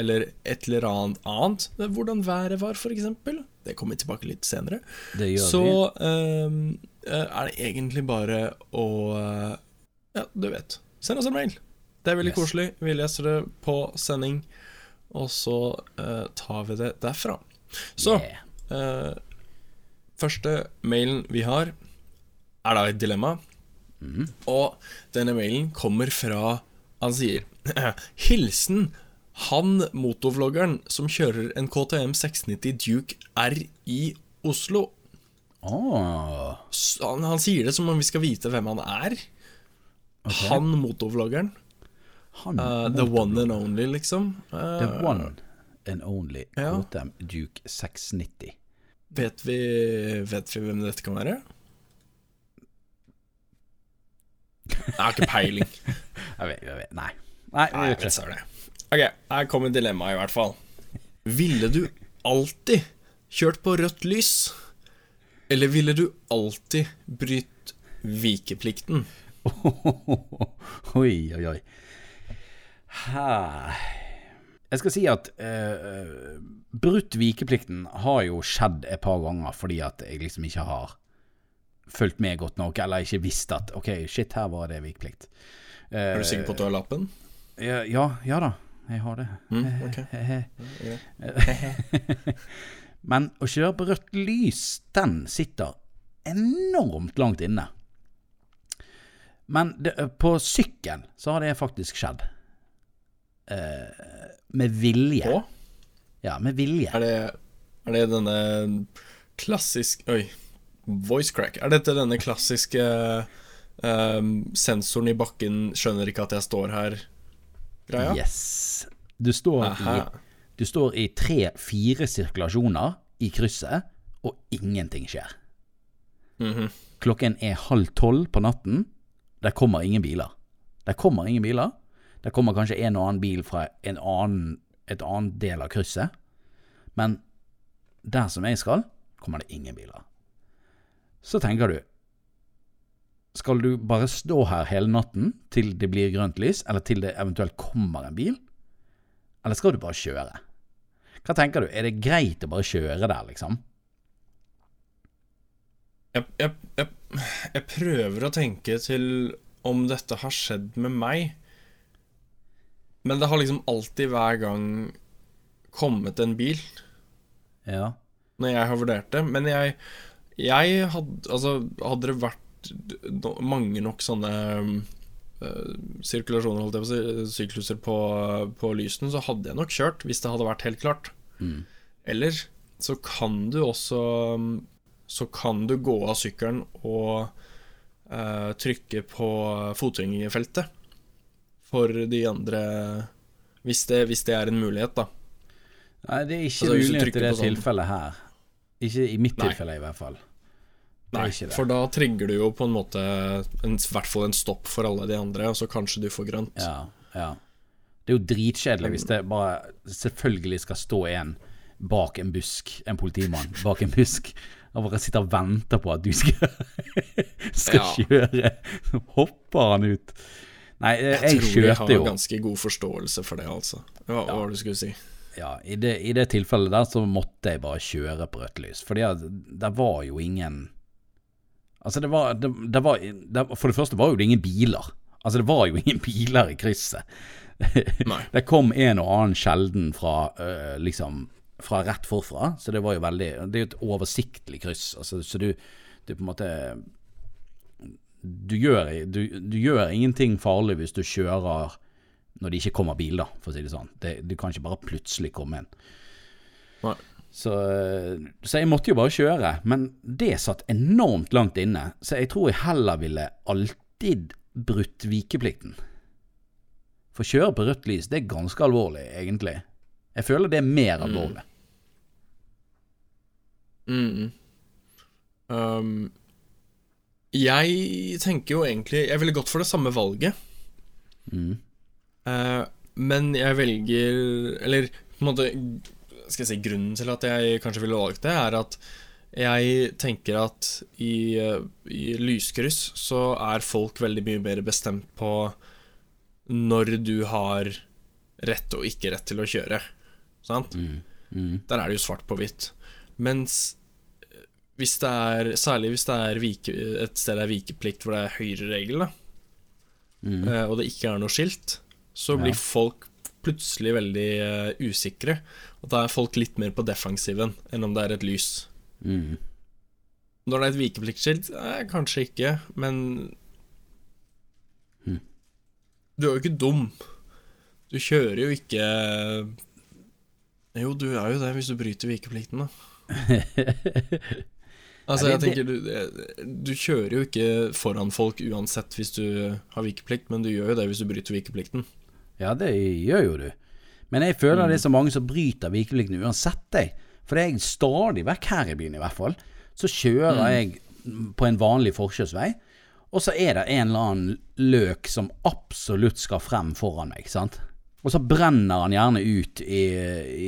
eller et eller annet annet, hvordan været var, eksempel, det kommer vi tilbake litt senere, så øh, er det egentlig bare å øh, Ja, du vet. Send oss en mail. Det er veldig Yes. koselig. Vi leser det på sending, og så uh, tar vi det derfra. Så Yeah. øh, Første mailen vi har, er da et dilemma. Og denne mailen kommer fra Han sier (clears throat) Hilsen han motovloggeren som kjører en KTM 690 Duke R i Oslo. Oh. Han, han sier det som om vi skal vite hvem han er. Han motovloggeren. Han Uh, the one and only, liksom. Uh, The one and only Ja. KTM Duke 690. Vet vi, vet vi hvem dette kan være? Jeg har ikke peiling. (laughs) Jeg vet, jeg vet, nei. Nei, Nei, jeg vet det. Ok, her kommer dilemmaet i hvert fall. Ville du alltid kjørt på rødt lys? Eller ville du alltid brytt vikeplikten? (laughs) oi, oi, oi. Jeg skal si at uh, brutt vikeplikten har jo skjedd et par ganger fordi at jeg liksom ikke har fulgt med godt nok, eller ikke visst at ok, shit, her var det vikeplikt. Uh, Er du sikker på at du har lappen? Ja, ja, ja da, jeg har det. Mm, okay. (laughs) (laughs) Men å kjøre på rødt lys, den sitter enormt langt inne. Men det, på sykkel så har det faktisk skjedd. Eh, med vilje. På? Ja, med vilje. Er det, er det denne klassisk Oi, voice crack. Er dette denne klassiske ehm, sensoren i bakken skjønner ikke at jeg står her-greia? Yes. Du står Aha. i, du står i tre-fire sirkulasjoner i krysset, og ingenting skjer. Mhm. Klokken er halv tolv på natten. Der kommer ingen biler. Der kommer ingen biler. Der kommer kanskje en og annen bil fra en annen, et annet del av krysset. Men der som jeg skal, kommer det ingen biler. Så tenker du Skal du bare stå her hele natten til det blir grønt lys, eller til det eventuelt kommer en bil? Eller skal du bare kjøre? Hva tenker du, er det greit å bare kjøre der, liksom? Jeg, jeg, jeg, jeg prøver å tenke til om dette har skjedd med meg. Men det har liksom alltid hver gang kommet en bil Ja. når jeg har vurdert det. Men jeg, jeg hadde Altså, hadde det vært no- mange nok sånne øh, sirkulasjoner, holdt jeg på å si, sykluser på, på lysene, så hadde jeg nok kjørt, hvis det hadde vært helt klart. Eller så kan du også Så kan du gå av sykkelen og øh, trykke på fotgjengerfeltet for de andre hvis det, hvis det er en mulighet, da. Nei, det er ikke Altså, mulighet i det sånn- tilfellet her. Ikke i mitt Nei. tilfelle, i hvert fall. Nei, for da trigger du jo på en måte en, I hvert fall en stopp for alle de andre, og så kanskje du får grønt. Ja, ja. Det er jo dritkjedelig hvis det bare selvfølgelig skal stå en bak en busk, en politimann bak en busk, og bare sitter og venter på at du skal, (laughs) skal Ja. kjøre. Så hopper han ut. Nei, jeg, Jeg, tror jeg har jo ganske god forståelse for det, altså. Hva var det du skulle si? ja, i, det, I det tilfellet der så måtte jeg bare kjøre på rødt lys. Fordi det var jo ingen Altså, det var, det, det var For det første var jo det ingen biler. Altså, det var jo ingen (laughs) biler i krysset. (laughs) Det kom en og annen sjelden fra øh, liksom fra rett forfra, så det var jo veldig Det er jo et oversiktlig kryss, altså, så du, du på en måte du gjør, du, du gjør ingenting farlig hvis du kjører når det ikke kommer bil, da, for å si det sånn. Det, du kan ikke bare plutselig komme inn. Nei. Så, så jeg måtte jo bare kjøre. Men det satt enormt langt inne, så jeg tror jeg heller ville alltid brutt vikeplikten. For å kjøre på rødt lys, det er ganske alvorlig, egentlig. Jeg føler det er mer alvorlig. Mm. Um, jeg tenker jo egentlig Jeg ville gått for det samme valget. Mm. Uh, men jeg velger Eller på en måte Skal jeg si grunnen til at jeg kanskje ville valgt det, er at jeg tenker at i, eh, i lyskryss så er folk veldig mye mer bestemt på når du har rett og ikke rett til å kjøre. Sant? Mm. Der er det jo svart på hvitt. Mens hvis det er, særlig hvis det er vike, et sted det er vikeplikt hvor det er høyreregel, da, Mm. eh, og det ikke er noe skilt, så blir folk plutselig veldig uh, usikre. Og da er folk litt mer på defensiven enn om det er et lys. Mm. Når det er et vikepliktskilt, eh, kanskje ikke, men Mm. Du er jo ikke dum. Du kjører jo ikke Jo, du er jo det hvis du bryter vikeplikten, da. (laughs) Altså, jeg tenker du, du kjører jo ikke foran folk uansett hvis du har vikeplikt, men du gjør jo det hvis du bryter vikeplikten. Ja, det gjør jo du. Men jeg føler det er så mange som bryter vikeplikten uansett, jeg. For det er stadig vekk her i byen, i hvert fall. Så kjører jeg på en vanlig forkjørsvei, og så er det en eller annen løk som absolutt skal frem foran meg, sant. Og så brenner han gjerne ut i,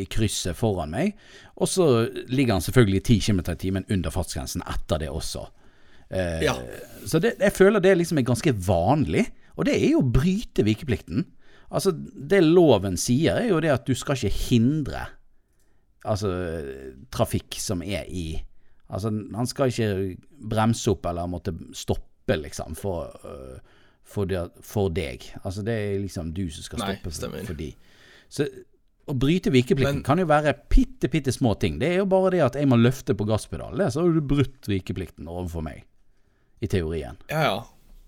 i krysset foran meg, og så ligger han selvfølgelig 10 km i timen under fartsgrensen etter det også. Eh, Ja. Så det, jeg føler det liksom er ganske vanlig, og det er jo å bryte vikeplikten. Altså, det loven sier er jo det at du skal ikke hindre altså, trafikk som er i Altså, han skal ikke bremse opp eller måtte stoppe, liksom, for, øh, for, de, for deg. Altså, det er liksom du som skal stoppe Nei, for de. Så å bryte vikeplikten Men- kan jo være bitte, bitte små ting. Det er jo bare det at jeg må løfte på gasspedalen. Så har du brutt vikeplikten overfor meg. I teorien. Ja, ja.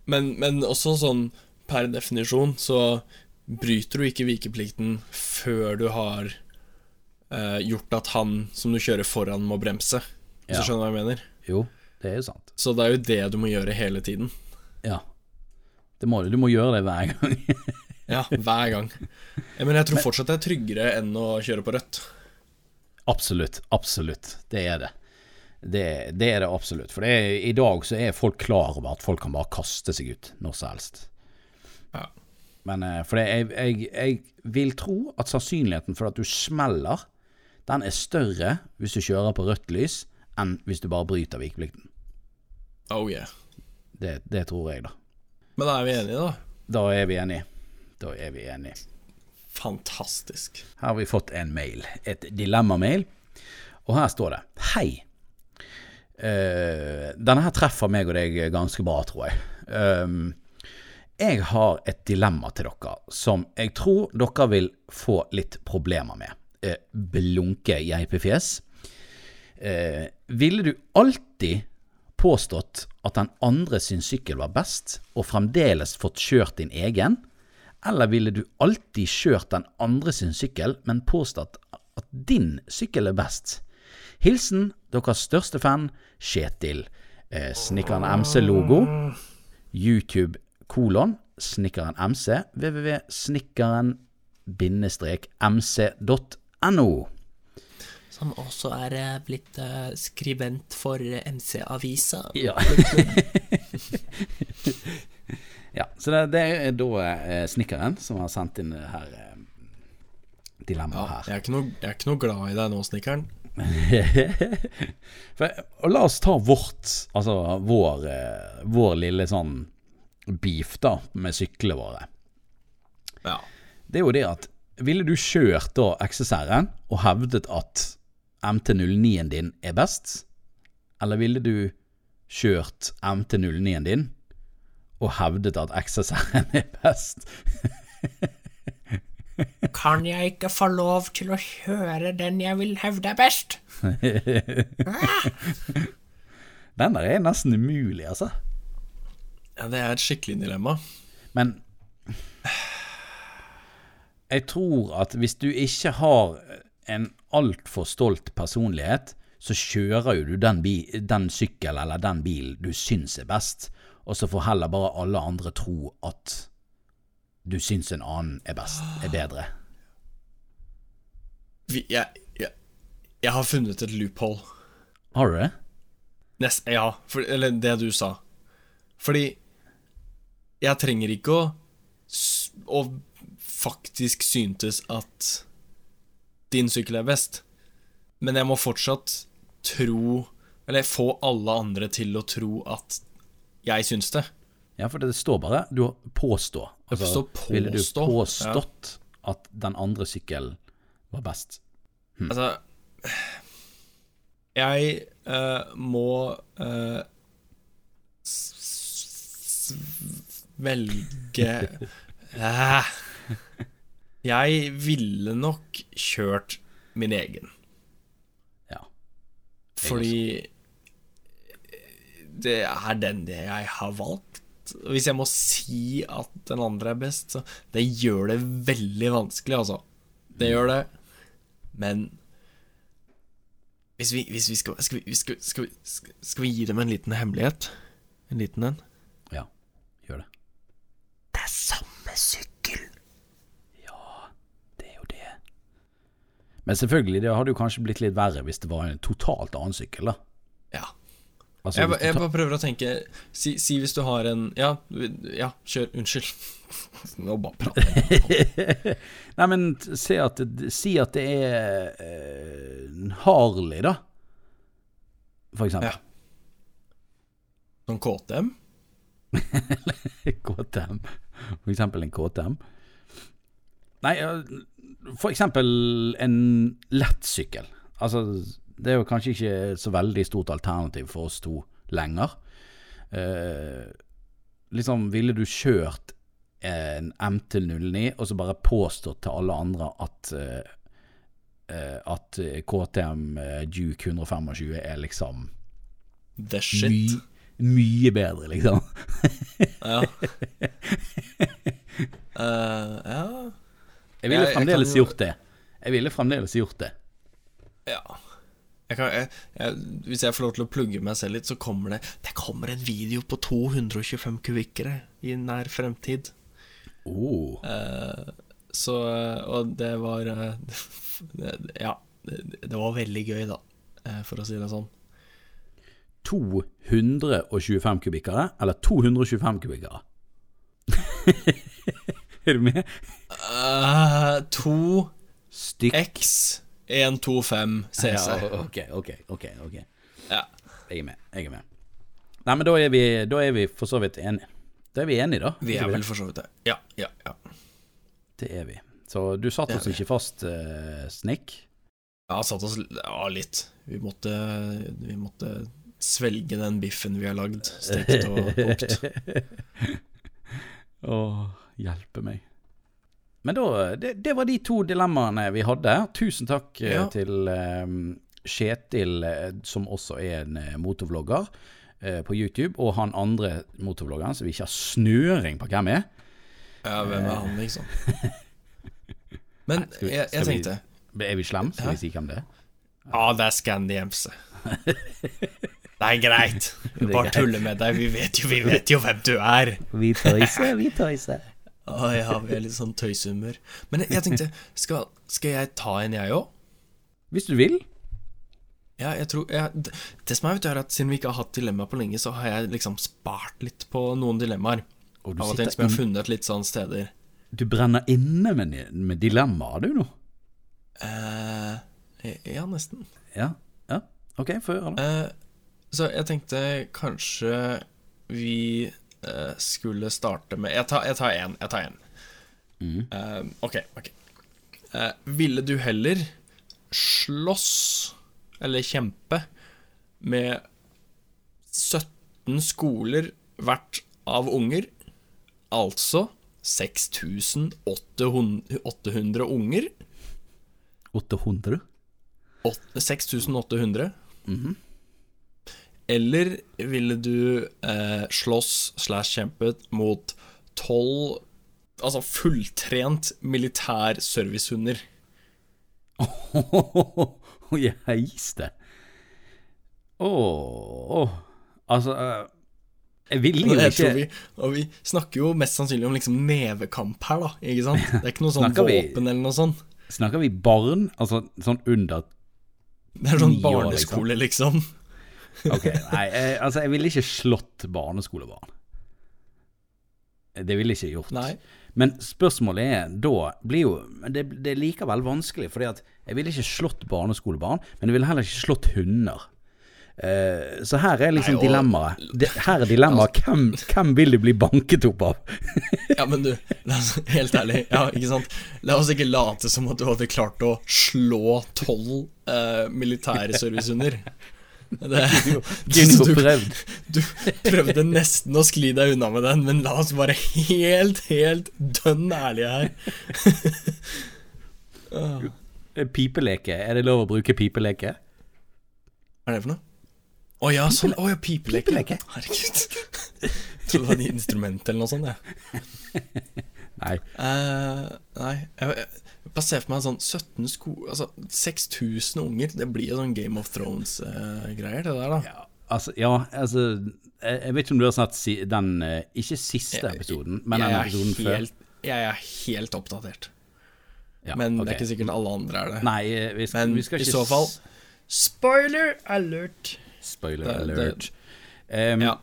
Men, men også sånn per definisjon så bryter du ikke vikeplikten før du har eh, gjort at han som du kjører foran, må bremse. Hvis Ja. du skjønner hva jeg mener? Jo, det er jo sant. Så det er jo det du må gjøre hele tiden. Ja. Det må du. Du må gjøre det hver gang. (laughs) Ja, hver gang. Men jeg tror fortsatt det er tryggere enn å kjøre på rødt. Absolutt, absolutt. Det er det. Det, det er det absolutt. For det er, i dag så er folk klar over at folk kan bare kaste seg ut når som helst. Ja. Men eh, for det, jeg, jeg, jeg vil tro at sannsynligheten for at du smeller, den er større hvis du kjører på rødt lys, enn hvis du bare bryter vikeplikten. Oh yeah. Det, det tror jeg, da. Men da er vi enige, da. Da er vi enige. Da er vi enige. Fantastisk. Her har vi fått en mail, et dilemma-mail, og her står det Hei. Uh, denne her treffer meg og deg ganske bra, tror jeg. Um, jeg har et dilemma til dere som jeg tror dere vil få litt problemer med. Eh, blunke geipefjes. Eh, ville du alltid påstått at den andre sin sykkel var best, og fremdeles fått kjørt din egen? Eller ville du alltid kjørt den andre sin sykkel, men påstått at din sykkel er best? Hilsen deres største fan, Kjetil. Eh, Snikkeren MC-logo. YouTube kolon Snikkeren MC. www.snikkeren-mc.no. Som også er eh, blitt eh, skribent for eh, MC-avisa. Ja. (laughs) ja. Så det, det er da snekkeren Snikkeren som har sendt inn det her eh, dilemmaet her. Jeg er, ikke noe, jeg er ikke noe glad i deg nå, snekkeren. (laughs) For, og la oss ta vårt, altså vår, eh, vår lille sånn beef da, med syklene våre. Ja. Det er jo det at ville du kjørt da XSR-en og hevdet at MT09-en din er best? Eller ville du kjørt MT09-en din og hevdet at XSR-en er best? (laughs) Kan jeg ikke få lov til å kjøre den jeg vil hevde er best? (laughs) Den der er nesten umulig, altså. ja, det er et skikkelig dilemma. Men Jeg tror at hvis du ikke har en altfor stolt personlighet, så kjører jo du den, den sykkel eller den bilen du syns er best, og så får heller bare alle andre tro at du syns en annen er best, er bedre. Vi, jeg, jeg, jeg har funnet et loophole. Har du det? Nest, ja, for, eller det du sa. Fordi jeg trenger ikke å, å faktisk syntes at din sykkel er best, men jeg må fortsatt tro Eller få alle andre til å tro at jeg syns det. Ja, for det står bare Du påstår. Altså, påstå. Ville du påstått påstått at den andre sykkelen var best? Altså Jeg uh, må uh, velge (laughs) Jeg ville nok kjørt min egen, Ja. fordi det er den jeg har valgt. Hvis jeg må si at den andre er best, så det gjør det veldig vanskelig, altså. Det gjør det. Men hvis vi, hvis vi skal, skal, vi, skal, skal, vi, skal, vi gi dem en liten hemmelighet? En liten en? Ja, gjør det. Det er samme sykkel. Det er jo det. Men selvfølgelig, det hadde jo kanskje blitt litt verre hvis det var en totalt annen sykkel, da. Ja. Altså, Jeg, jeg bare prøver å tenke Si, si hvis du har en Ja, ja kjør. Unnskyld. (laughs) Nå bare prater. (laughs) Nei, men se at si at det er eh, en Harley, da. For eksempel. Ja. Sånn KTM? (laughs) KTM. For eksempel en KTM. Nei, for eksempel en lettsykkel. Altså, det er jo kanskje ikke så veldig stort alternativ for oss to lenger. Eh, liksom, ville du kjørt en MT-09 og så bare påstått til alle andre at eh, eh, at KTM eh, Duke 125 er liksom The shit. my, mye bedre, liksom. Ja. Uh, (laughs) ja. Jeg ville Jeg- jeg fremdeles kan gjort det. Jeg ville fremdeles gjort det. Ja. Jeg kan, jeg, jeg, hvis jeg får lov til å plugge meg selv litt, så kommer det Det kommer en video på 225 kubikkere i nær fremtid. Oh. Eh, så Og det var eh, det- (laughs) Ja, det, det var veldig gøy, da, eh, for å si det sånn. 225 kubikkere, eller 225 kubikkere? (laughs) er du med? Eh, 2 Stykk. X 125 CC. Ja, ok, ok, ok. ok. Ja. Jeg er med. jeg er med. Nei, men da er vi, da er vi for så vidt enige. Da er vi enige, da. Vi er vel for så vidt det. Ja, ja, ja. Det er vi. Så du satt oss ikke fast, uh, Snik? Ja, satt oss ja, litt. Vi måtte, vi måtte svelge den biffen vi har lagd, stekt og kokt. (laughs) Å, hjelpe meg. Men da, det, det var de to dilemmaene vi hadde. Tusen takk eh, Ja. til eh, Kjetil, eh, som også er en motorvlogger eh, på YouTube, og han andre motorvloggeren som vi ikke har snøring på hvem er. Ja, hvem er han, liksom? (laughs) Men Skal vi- jeg, jeg vi- tenkte Er vi slem? Skal Hæ? vi si hvem det er? Ja, det er Scandy MC. Det er greit. (laughs) Vi bare tuller med deg. Vi vet jo, vi vet jo hvem du er. Vi tøyser, vi tøyser. Å ja, vi er litt sånn tøyshumør. Men jeg tenkte, skal, skal jeg ta en, jeg òg? Hvis du vil. Ja, jeg tror jeg, det, som er, vet du, er at siden vi ikke har hatt dilemma på lenge, så har jeg liksom spart litt på noen dilemmaer. Og du, Av og til som jeg har funnet litt sånne steder. du brenner inne med, med dilemmaer, du nå. Eh, ja, nesten. Ja. ja. Ok, få høre, da. Eh, så jeg tenkte kanskje vi skulle starte med Jeg tar, jeg tar en. Jeg tar en. Eh, ok, ok. Eh, ville du heller slåss, eller kjempe, med 17 skoler hvert av unger? Altså 6800 unger? 800? Åt- 6800. Eller ville du eh, slåss slash kjempet mot tolv Altså fulltrent militær servicehunder. Oh, jeg det. Åh Altså eh, Jeg vil jo tror ikke vi, og vi snakker jo mest sannsynlig om liksom nevekamp her, da. Ikke sant? (laughs) Det er ikke noe sånn våpen eller noe sånt. Snakker vi barn? Altså sånn under Det er sånn år, barneskole, liksom. Ok, nei, jeg, altså jeg ville ikke slått barneskolebarn. Det ville jeg ikke gjort. Nei. Men spørsmålet er da blir jo det, det er likevel vanskelig, fordi at jeg ville ikke slått barneskolebarn, men jeg ville heller ikke slått hunder. Uh, så her er liksom dilemmaet. Her er dilemmaet. (laughs) Hvem, hvem vil du bli banket opp av? Ja, men du, oss, helt ærlig, ja, ikke sant. La oss ikke late som at du hadde klart å slå tolv uh, militære servicehunder. Det, Kunne (laughs) jo du, du prøvde nesten å skli deg unna med den, men la oss være helt, helt dønn ærlige her. (laughs) Eh, Pipeleke. Er det lov å bruke pipeleke? Hva er det for noe? Å ja, sånn. Å ja, pipeleke. Pipeleke. Herregud. (laughs) Jeg trodde det var et instrument eller noe sånt, jeg. Nei. Uh, nei, jeg, jeg bare se for meg sånn 17 sko... Altså 6000 unger. Det blir jo sånn Game of Thrones-greier, det der, da. Ja, altså, ja, altså jeg, jeg vet ikke om du har sett si, den eh, Ikke siste episoden, men jeg, den episoden episoden før. jeg er helt oppdatert. Ja, Men okay. det er ikke sikkert alle andre er det. Nei, eh, vi skal, Men vi skal i så fall Spoiler alert! Spoiler Det- det- alert. Em, Ja.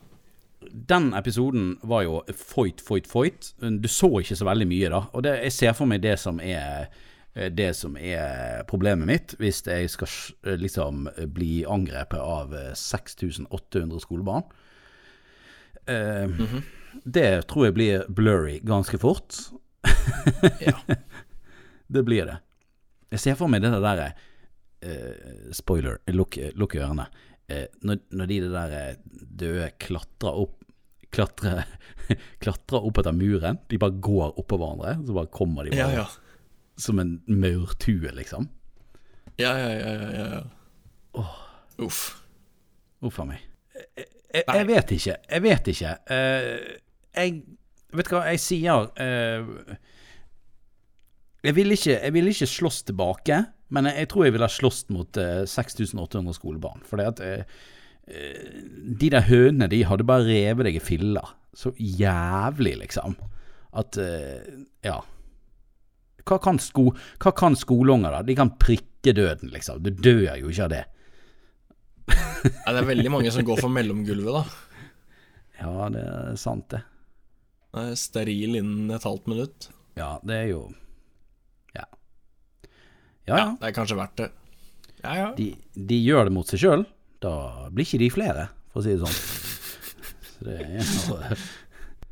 Den episoden var jo foit, foit, foit. Du så ikke så veldig mye, da. Og det, jeg ser for meg det som er eh, det som er problemet mitt, hvis jeg skal eh, liksom bli angrepet av eh, 6800 skolebarn. Uh, mm -hmm. Det tror jeg blir blurry ganske fort. (laughs) Ja. (laughs) Det blir det. Jeg ser for meg det derre uh, Spoiler, lukk, lukk ørene. Eh, når, når de der eh, døde klatrer opp Klatrer, (laughs) klatrer opp etter muren. De bare går oppå hverandre. Så bare kommer de Ja, bare ja. som en maurtue, liksom. Ja, ja, ja, ja, ja. Uff. Uff a meg. Jeg, jeg, jeg vet ikke. Jeg vet ikke. Uh, jeg Vet du hva, jeg sier uh, jeg vil, ikke, jeg vil ikke slåss tilbake, men jeg, tror jeg ville slåss mot eh, 6800 skolebarn. For det at eh, eh, de der hønene, de hadde bare revet deg i filler. Så jævlig, liksom. At eh, Ja. Hva kan, sko, hva kan skoleunger, da? De kan prikke døden, liksom. Du dør jo ikke av det. ja, det er veldig mange som går for mellomgulvet, da. (laughs) Ja, det er sant, det. Det er steril innen et halvt minutt. Ja, det er jo. Ja, ja. Det er kanskje verdt det. Ja, ja. De, de gjør det mot seg sjøl. Da blir ikke de flere, for å si det sånn. Så det er noe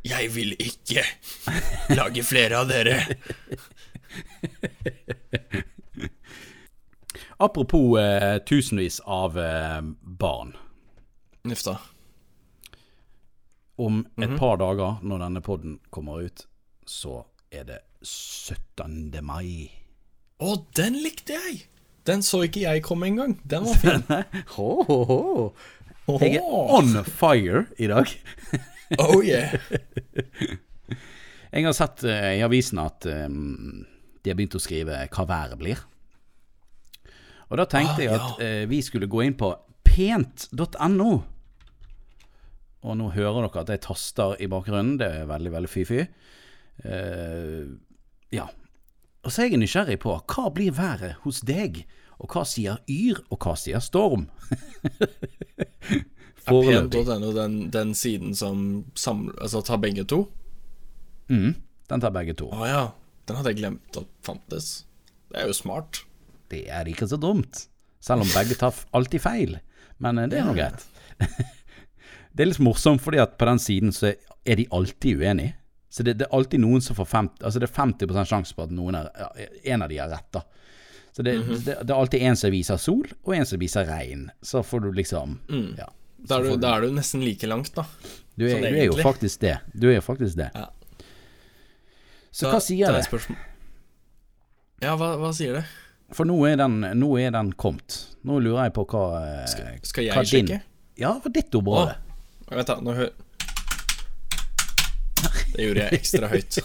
Jeg vil ikke lage flere av dere. Apropos eh, tusenvis av eh, barn. Uff da. Om et par dager, når denne podden kommer ut, så er det 17. mai. Å, den likte jeg! Den så ikke jeg komme engang. Den var fin. (laughs) Ho, ho, ho. Jeg er on fire i dag. Oh yeah. (laughs) Jeg har sett uh, i avisen at um, de har begynt å skrive hva været blir. Og da tenkte Ah, jeg ja. at eh, vi skulle gå inn på pent.no. Og nå hører dere at jeg taster i bakgrunnen. Det er veldig, veldig fy-fy. Uh, ja. Og så er jeg nysgjerrig på hva blir været hos deg? Og hva sier Yr, og hva sier Storm? (laughs) Foreløpig. Pent.no, den, den siden som samler Altså tar begge to? Mm, den tar begge to. Å ja. Den hadde jeg glemt at fantes. Det er jo smart. Det er ikke så dumt. Selv om begge tar alltid feil. Men eh, det er nå greit. (laughs) det er litt morsomt, fordi at på den siden så er de alltid uenige. Så det, det er alltid noen som får 50 Altså det er 50% sjanse på at er, en av de har rett, da. Så det, det, det er alltid en som viser sol, og en som viser regn. Så får du liksom Ja. Da er, du, da er du nesten like langt, da. Du er, du er jo faktisk det. Du er jo faktisk det. Ja. Så så, hva sier er det? spørsmål- Ja, hva, hva sier det? For nå er den, nå er den kommet. Nå lurer jeg på hva Skal, Skal, jeg hva jeg din- sjekke? Ja, for ditt ord. Nå hø... Det gjorde jeg ekstra høyt.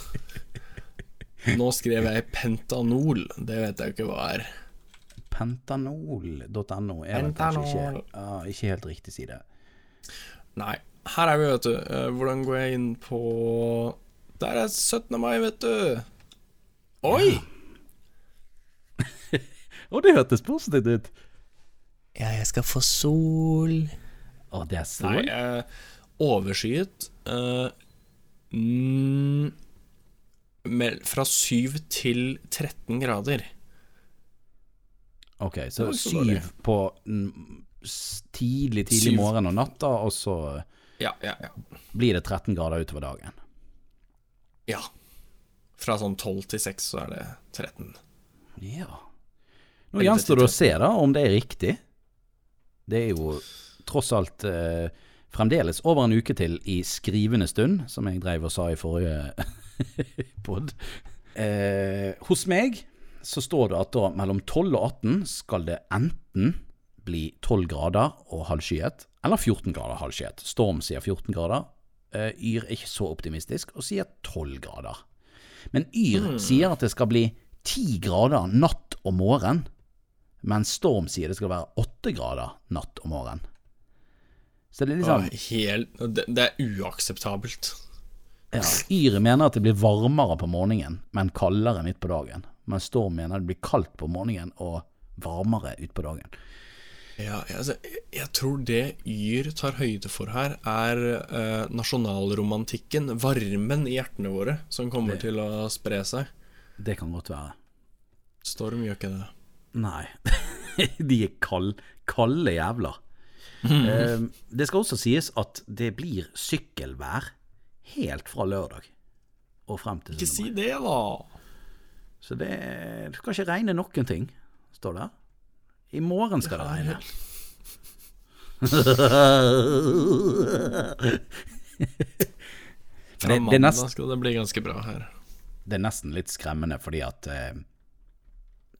Nå skrev jeg pentanol. Det vet jeg jo ikke hva er. Pentanol.no er vel kanskje ikke, Pentanol. ja, ikke helt riktig side. Nei. Her er vi, vet du. Eh, Hvordan går jeg inn på Der er 17. mai, vet du. Oi! (laughs) Å, det hørtes positivt ut! Ja, jeg skal få sol. Å, det er sol? Nei, eh, overskyet mel- Fra 7 til 13 grader. Ok, så Det var ikke så dårlig. syv på mm, tidlig, tidlig Syv. morgen og natta, og så Ja, ja, ja. blir det 13 grader utover dagen. ja. Fra sånn 12 til 6 så er det 13. Ja. Nå gjenstår det å 13. se da om det er riktig. Det er jo tross alt eh, fremdeles over en uke til i skrivende stund, som jeg dreiv og sa i forrige (laughs) pod. Eh, hos meg så står det at da mellom 12 og 18 skal det enten bli 12 grader og halvskyet, eller 14 grader halvskyet. Storm sier 14 grader. Eh, Yr er ikke så optimistisk og sier 12 grader. Men Yr sier at det skal bli 10 grader natt og morgen, mens Storm sier det skal være 8 grader natt og morgen. Så det er liksom Åh, helt, det, det er uakseptabelt. ja, Yre mener at det blir varmere på morgenen, men kaldere midt på dagen. Men Storm mener det blir kaldt på morgenen og varmere utpå dagen. Ja, altså, jeg, tror det Yr tar høyde for her, er eh, nasjonalromantikken, varmen i hjertene våre, som kommer til å spre seg. Det kan godt være. Storm gjør ikke det. Nei. (laughs) De er kald, kalde jævler. Eh, det skal også sies at det blir sykkelvær helt fra lørdag og frem til Ikke si det, da! Så det, skal ikke regne noen ting, står det. I morgen skal det regne. (laughs) Fra mandag skal det bli ganske bra her. Det er nesten litt skremmende fordi at eh,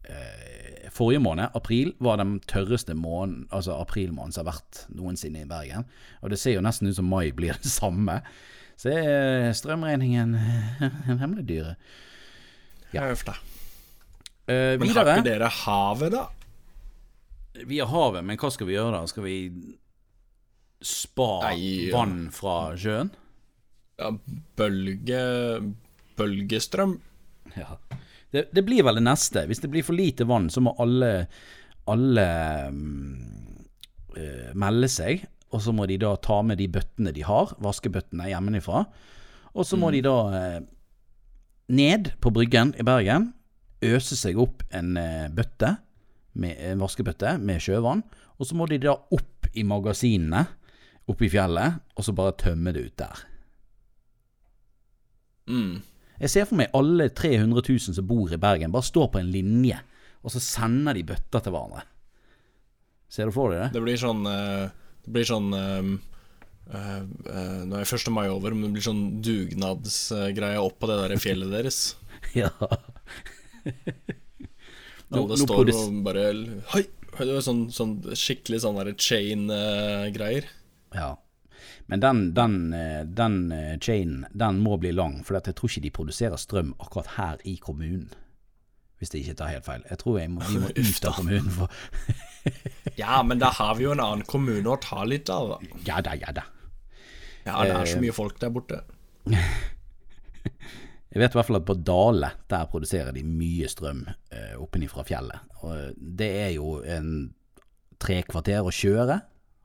eh, forrige måned, april, var den tørreste måneden, altså aprilmåneden som har vært noensinne i Bergen. Og det ser jo nesten ut som mai blir det samme. Så er strømregningen hemmelig dyre. Ja. Uff, da. Eh, Men har ikke dere havet, da? Vi har havet, men hva skal vi gjøre da? Skal vi spa Nei, vann fra sjøen? Ja, bølge... Bølgestrøm? Ja. Det, det blir vel det neste. Hvis det blir for lite vann, så må alle, alle mm, eh, melde seg. Og så må de da ta med de bøttene de har, vaskebøttene hjemmefra. Og så må de da øh, ned på Bryggen i Bergen, øse seg opp en eh, bøtte, med, en vaskebøtte med sjøvann. Og så må de da opp i magasinene oppe i fjellet, og så bare tømme det ut der. Mm. Jeg ser for meg alle 300 000 som bor i Bergen, bare står på en linje, og så sender de bøtter til hverandre. Ser du for deg det? Det blir sånn eh, Det blir sånn Uh, eh, Nå er 1. mai over, men det blir sånn dugnadsgreie opp på det der fjellet deres. (laughs) Ja. (laughs) Alle står og bare Hei! Det er sånn, sånn skikkelig sånn der chain-greier. ja. Men den, den, eh, den eh, chainen, den må bli lang, for jeg tror ikke de produserer strøm akkurat her i kommunen. Hvis jeg ikke tar helt feil. Jeg tror jeg må, vi må (laughs) ut av kommunen for (laughs) ja, men da har vi jo en annen kommune å ta litt av. Ja da, ja da. Ja, det er Eh. så mye folk der borte. (laughs) Jeg vet i hvert fall at på Dale, der produserer de mye strøm eh, oppenifra fjellet. Og det er jo en tre kvarter å kjøre.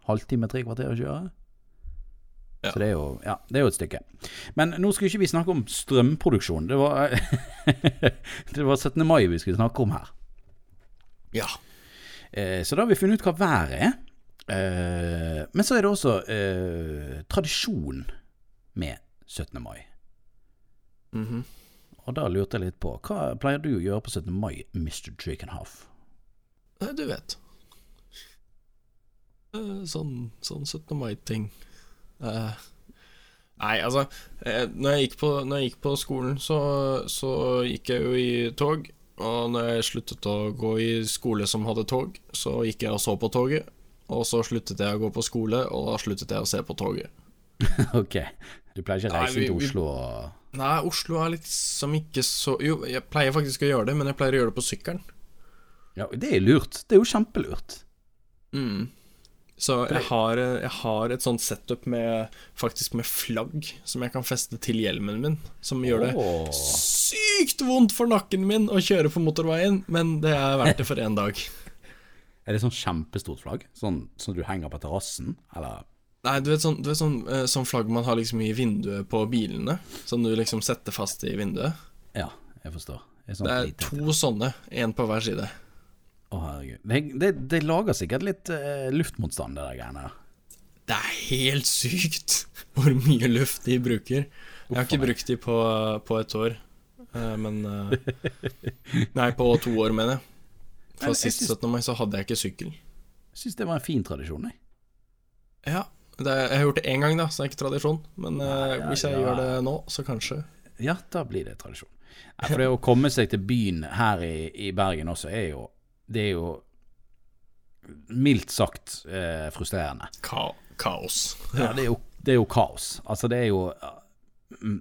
Halvtime, tre kvarter å kjøre. Ja. Så det er, jo, ja, det er jo et stykke. Men nå skulle ikke vi snakke om strømproduksjon. Det var, (laughs) det var 17. mai vi skulle snakke om her. Ja. Eh, så da har vi funnet ut hva været er. Eh, men så er det også eh, tradisjon med 17. mai. Mhm. Og da lurte jeg litt på, hva pleier du å gjøre på 17. mai, Mr. Drakenhoff? Nei, du vet. Eh, Sånn, sånn 17. mai-ting. Eh, nei, altså eh, når, jeg gikk på, jeg gikk på skolen, så, så gikk jeg jo i tog. Og når jeg sluttet å gå i skole som hadde tog, så gikk jeg og så på toget. Og så sluttet jeg å gå på skole, og da sluttet jeg å se på toget. (laughs) ok, Du pleier ikke å Nei, reise vi- til Oslo og Nei, Oslo er liksom ikke så Jo, jeg pleier faktisk å gjøre det, men jeg pleier å gjøre det på sykkelen. Ja, det er lurt. Det er jo kjempelurt. Mm. Så jeg har, jeg har et sånt setup med faktisk med flagg som jeg kan feste til hjelmen min, som gjør det sykt vondt for nakken min å kjøre på motorveien, men det er verdt det for én dag. (laughs) Er det sånn kjempestort flagg? Sånn som du henger på terrassen? Eller Nei, du vet sånn, du vet sånn, eh, sånn flagg man har liksom i vinduet på bilene, som du liksom setter fast i vinduet. Ja, jeg forstår. Det er, sånn Det er to sånne, én på hver side. Å, herregud. Det, det, det lager sikkert litt uh, luftmotstand, det der greiene. Det er helt sykt (laughs) hvor mye luft de bruker. Jeg har ikke brukt de på, på et år, eh, men eh, Nei, på to år, mener jeg. (laughs) For sist 17. mai så hadde jeg ikke sykkel. Jeg syns det var en fin tradisjon, jeg. Ja, det, jeg har gjort det én gang, da, så det er ikke tradisjon. Men Nei, ja, hvis jeg ja. gjør det nå, så kanskje. Ja, da blir det tradisjon. For det å komme seg til byen her i, i Bergen også, er jo Det er jo mildt sagt eh, frustrerende. Ka kaos. Ja, det er, jo, det er jo kaos. Altså, det er jo mm,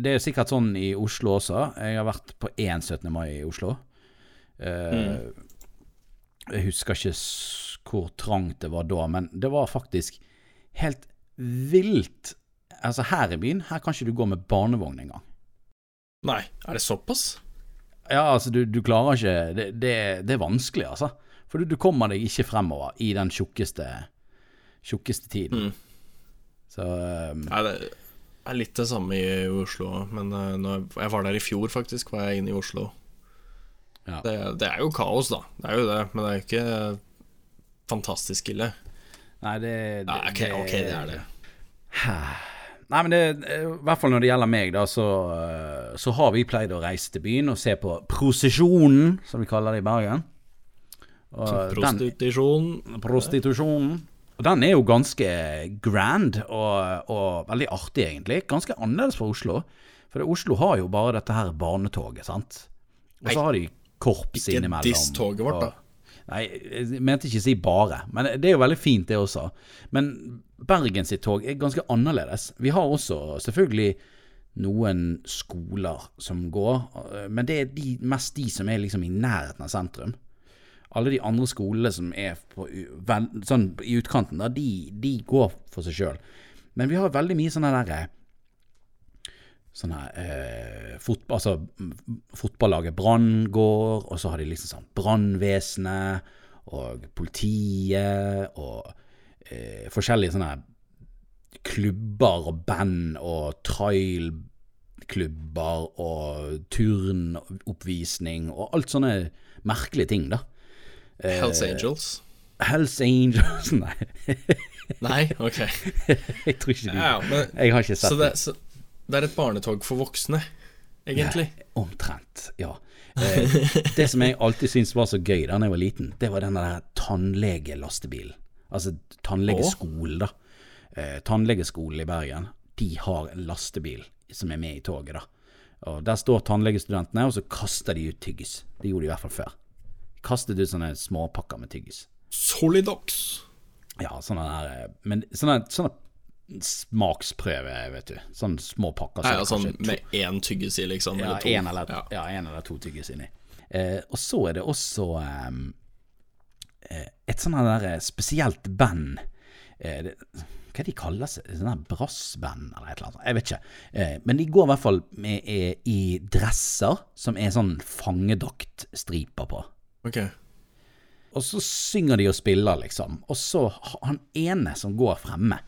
Det er sikkert sånn i Oslo også. Jeg har vært på én 17. mai i Oslo. Eh, Jeg husker ikke hvor trangt det var da, men det var faktisk helt vilt. Altså, her i byen, her kan ikke du gå med barnevogn engang. Nei, er det såpass? Ja, altså, du, du klarer ikke det, det, det er vanskelig, altså. For du, du kommer deg ikke fremover i den tjukkeste tjukkeste tiden. Mm. Så um, Nei, det er litt det samme i Oslo, men uh, når jeg var der i fjor, faktisk, var jeg inne i Oslo. Ja. Det, det er jo kaos, da. Det er jo det, men det er jo ikke fantastisk ille. Nei, det, det, Nei, ok, ok, det er det. Nei, men det, i hvert fall når det gjelder meg, da, så, eh, så har vi pleid å reise til byen og se på prosesjonen, som vi kaller det i Bergen. Den, prostitusjonen. Og den er jo ganske grand og, og veldig artig, egentlig. Ganske annerledes fra Oslo. For Oslo har jo bare dette her barnetoget, sant. Og så har de korps ikke innimellom. diss toget vårt, da. Nei, jeg mente ikke å si bare. Men det er jo veldig fint, det også. Men Bergen sitt tog er ganske annerledes. Vi har også selvfølgelig noen skoler som går, men det er de, mest de som er liksom i nærheten av sentrum. Alle de andre skolene som er på, sånn, i utkanten, da, de, de går for seg sjøl. Men vi har veldig mye sånne derre Sånne eh, fot, altså, mm, Fotballaget Brann går, og så har de liksom sånn Brannvesenet og politiet og eh, forskjellige sånne klubber og band og trailklubber og turnoppvisning og alt sånne merkelige ting, da. Hells Angels. Hells Angels (laughs) Nei, Nei, ok. (laughs) jeg tror ikke men, Jeg har ikke sett så, det, så det er et barnetog for voksne, egentlig. Omtrent, ja. Eh, det som jeg alltid syntes var så gøy da jeg var liten, det var den der tannlegelastebilen. Altså tannlegeskolen, da. Eh, tannlegeskolen i Bergen, de har en lastebil som er med i toget, da. Og Der står tannlegestudentene, og så kaster de ut tyggis. Det gjorde de i hvert fall før. Kastet ut sånne småpakker med tyggis. Solidox. Ja, sånne der eh, Men sånne, sånne smaksprøve, vet du. Sånne små pakker. Så ja, sånn med én tyggis i, liksom. ja, en eller, Ja. ja, en eller to tyggis inni. Eh, og så er det også ehm, eh, et sånn der spesielt band. Eh, det, hva de kaller seg? Sånn brassband eller et eller annet? Jeg vet ikke. Eh, men de går i hvert fall med, eh, i dresser som er sånn fangedraktstriper på. Ok. Og så synger de og spiller, liksom. Og så ha- han ene som går fremme,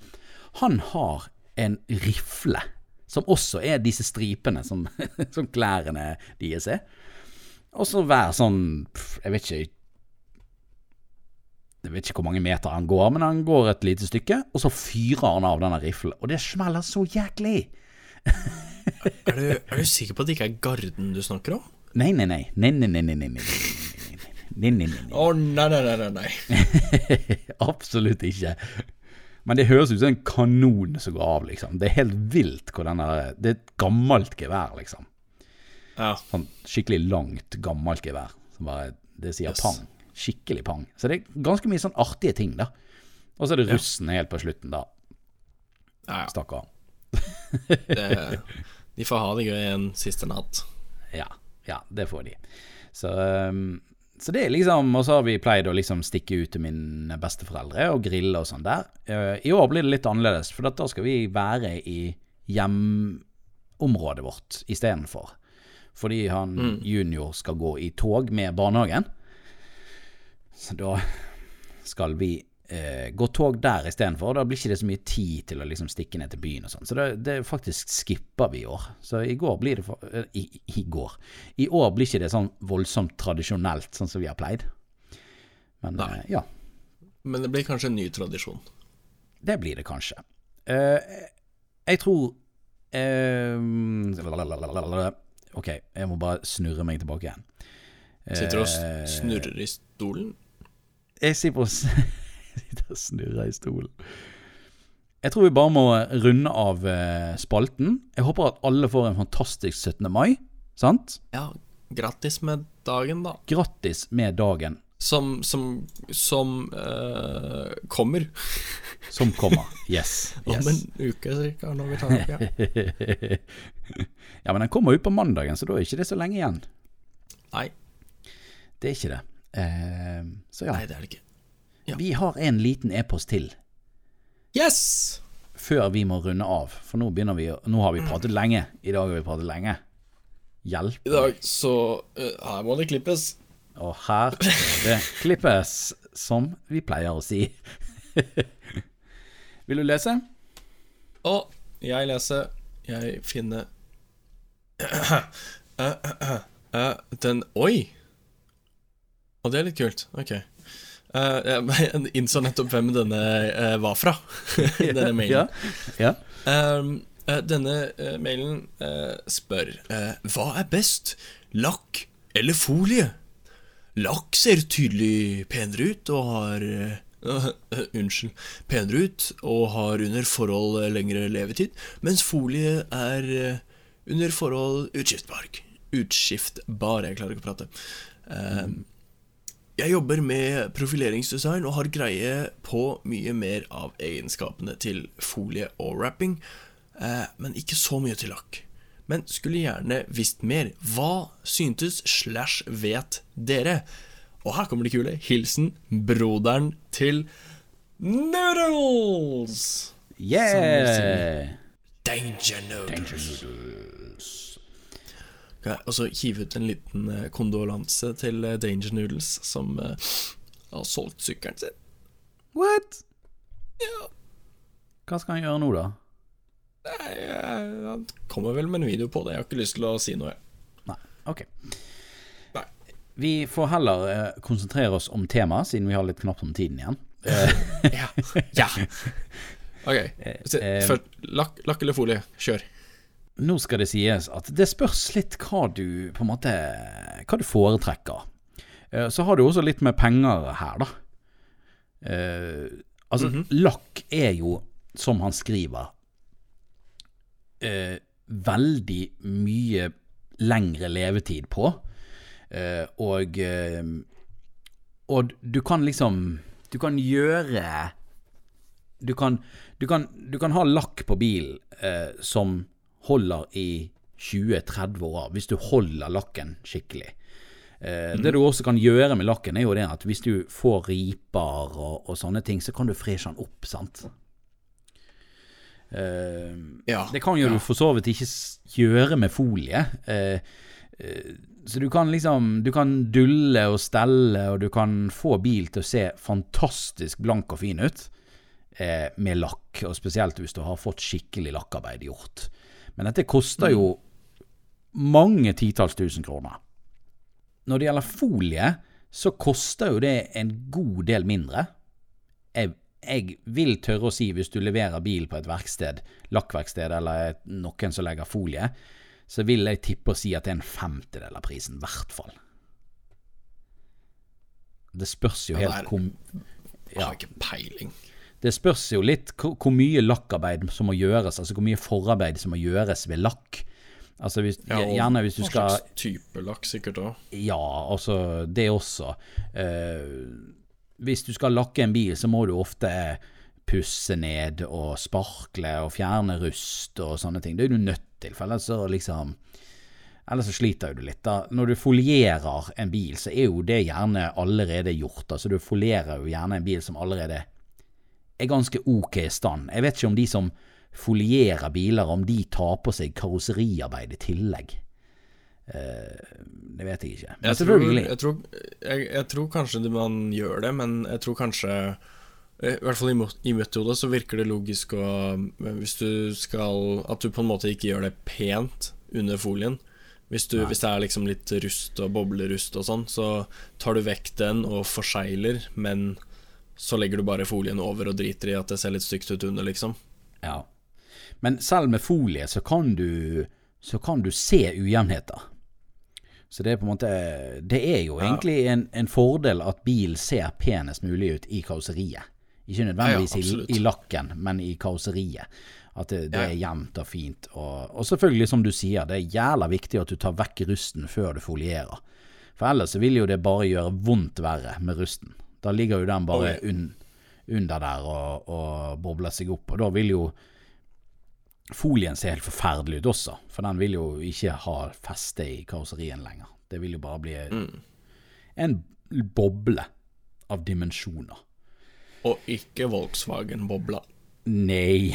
han har en rifle, som også er disse stripene som, som klærne deres er. Og så hver sånn, jeg vet ikke jeg vet ikke hvor mange meter han går, men han går et lite stykke, og så fyrer han av denne riflen. Og det smeller så jæklig! er, du, er, du, sikker på at det ikke er Garden du snakker om? Nei, nei, nei. Nei, nei, nei, nei, nei. nei, nei, nei. Nei, nei, nei, nei. Absolutt ikke. Men det høres ut som en kanon som går av, liksom. Det er helt vilt hvor den der Det er et gammelt gevær, liksom. Ja. Sånn skikkelig langt, gammelt gevær. Som bare Det sier Yes. pang. Skikkelig pang. Så det er ganske mye sånn artige ting, da. Og så er det russen helt på slutten, da. Ja, ja. Stakkar. De får ha det gøy en siste natt. Ja, ja, det får de. Så, um, så det er liksom Og så har vi pleid å liksom stikke ut til mine besteforeldre og grille og sånn der. Uh, I år blir det litt annerledes, for da skal vi være i hjemområdet vårt istedenfor. Fordi han junior skal gå i tog med barnehagen. Så da skal vi eh, gå tog der istedenfor. Da blir ikke det så mye tid til å liksom stikke ned til byen og sånn. Så det, det faktisk skipper vi i år. Så i går blir det for, eh, i, I går. I år blir ikke det sånn voldsomt tradisjonelt, sånn som vi har pleid. Men Nei. eh, ja, Men det blir kanskje en ny tradisjon. det blir det kanskje. Eh, jeg tror eh, Ok, jeg må bare snurre meg tilbake igjen. Sitter du og Eh, snurrer i stolen. Jeg sitter og (laughs) (laughs) sitter og snurrer i stolen. Jeg tror vi bare må runde av eh, spalten. Jeg håper at alle får en fantastisk 17. mai. Sant? Ja, grattis med dagen, da. Grattis med dagen Som, som, som uh, kommer (laughs) som kommer. Yes. (laughs) om en uke cirka, når vi tar opp igjen. ja, men den kommer ut på mandagen, så da er ikke det så lenge igjen. Nei, Det er ikke det. Uh, så ja. nei, det er det ikke. Ja. Vi har en liten e-post til Yes! før vi må runde av. For nå begynner vi Nå har vi pratet lenge. I dag har vi pratet lenge. Hjelp. I dag så uh, Her må det klippes. Og her det klippes, som vi pleier å si. (laughs) Vil du lese? Å, jeg leser Jeg finner (clears throat) eh, eh, Den Oi! Og det er litt kult. Ok. Eh, jeg (laughs) innså nettopp hvem denne eh, var fra. (laughs) denne mailen. Ja. ja. Ehm, eh, denne mailen spør Hva er best, lakk eller folie? Lakk ser tydelig penere ut og har (laughs) Unnskyld. Penere ut og har under forhold lengre levetid, mens folie er under forhold utskiftbar. Utskiftbar, jeg klarer ikke å prate. Ehm, jeg jobber med profileringsdesign og har greie på mye mer av egenskapene til folie og wrapping, eh, men ikke så mye til lakk. Men skulle gjerne visst mer. Hva syntes slash vet dere? Og her kommer det kule. Hilsen broderen til Noodles! Yeah! Danger Noodles. Okay, og så hive ut en liten eh, kondolanse til eh, Danger Noodles, som eh, har solgt sykkelen sin. What? Ja, Hva skal han gjøre nå, da? nei, Han kommer vel med en video på det. Jeg har ikke lyst til å si noe. Nei, ok. Nei. Vi får heller konsentrere oss om temaet, siden vi har litt knapt om tiden igjen. (laughs) Ja. ja. (laughs) Ok. Så, først, lakk, lakk eller folie? Kjør. Nå skal det sies at det spørs litt hva du på en måte Hva du foretrekker. Eh, Så har du også litt med penger her, da. Eh, altså, lakk er jo, som han skriver, eh, veldig mye lengre levetid på. Eh, og eh, Og du kan liksom Du kan gjøre du kan, du, kan, du kan ha lakk på bil eh, som holder i 20-30 år, hvis du holder lakken skikkelig. Eh, Det du også kan gjøre med lakken, er jo det at hvis du får riper og, og sånne ting, så kan du freshe den opp, sant. Eh, Ja. det kan jo du for så vidt ikke gjøre med folie. Eh, eh, så du kan liksom Du kan dulle og stelle, og du kan få bil til å se fantastisk blank og fin ut eh, med lakk, og spesielt hvis du har fått skikkelig lakkarbeid gjort. Men dette koster jo mange titalls tusen kroner. Når det gjelder folie, så koster jo det en god del mindre. Jeg, jeg vil tørre å si, hvis du leverer bil på et verksted, lakkverksted eller noen som legger folie, så vil jeg tippe å si at det er en femtedel av prisen, i hvert fall. Det spørs jo Ja, helt det er- Ja. Jeg har ikke peiling. Det spørs jo litt hvor, mye lakkarbeid som må gjøres, altså hvor mye forarbeid som må gjøres ved lakk. Altså hvis, Ja, og Gjerne hvis du hva slags type lakk, sikkert òg. Ja, altså det også. Uh, hvis du skal lakke en bil, så må du ofte pusse ned og sparkle og fjerne rust og sånne ting. Det er du nødt til, for ellers så liksom Ellers så sliter du litt. da. Når du folierer en bil, så er jo det gjerne allerede gjort. Altså Du folierer jo gjerne en bil som allerede er ganske ok stand. Jeg vet ikke om de som folierer biler, om de tar på seg karosseriarbeid i tillegg. Eh, det vet jeg ikke. Men Jeg tror, jeg, tror, jeg, jeg tror kanskje man gjør det, men jeg tror kanskje I hvert fall i mitt hode så virker det logisk å Hvis du skal At du på en måte ikke gjør det pent under folien. Hvis, du, hvis det er liksom litt rust og boblerust og sånn, så tar du vekk den og forsegler, men så legger du bare folien over og driter i at det ser litt stygt ut under, liksom. Ja. Men selv med folie så kan du, så kan du se ujevnheter. Så det er på en måte Det er jo Ja. egentlig en, en fordel at bil ser penest mulig ut i karosseriet. Ikke nødvendigvis ja, i, i lakken, men i karosseriet. At det, det Ja. er jevnt og fint. Og, og selvfølgelig, som du sier, det er jævla viktig at du tar vekk rusten før du folierer. For ellers så vil jo det bare gjøre vondt verre med rusten. Da ligger jo den bare okay. un, under der og, og bobler seg opp. Og da vil jo folien se helt forferdelig ut også, for den vil jo ikke ha feste i karosserien lenger. Det vil jo bare bli en boble av dimensjoner. Og ikke Volkswagen-bobla. Nei.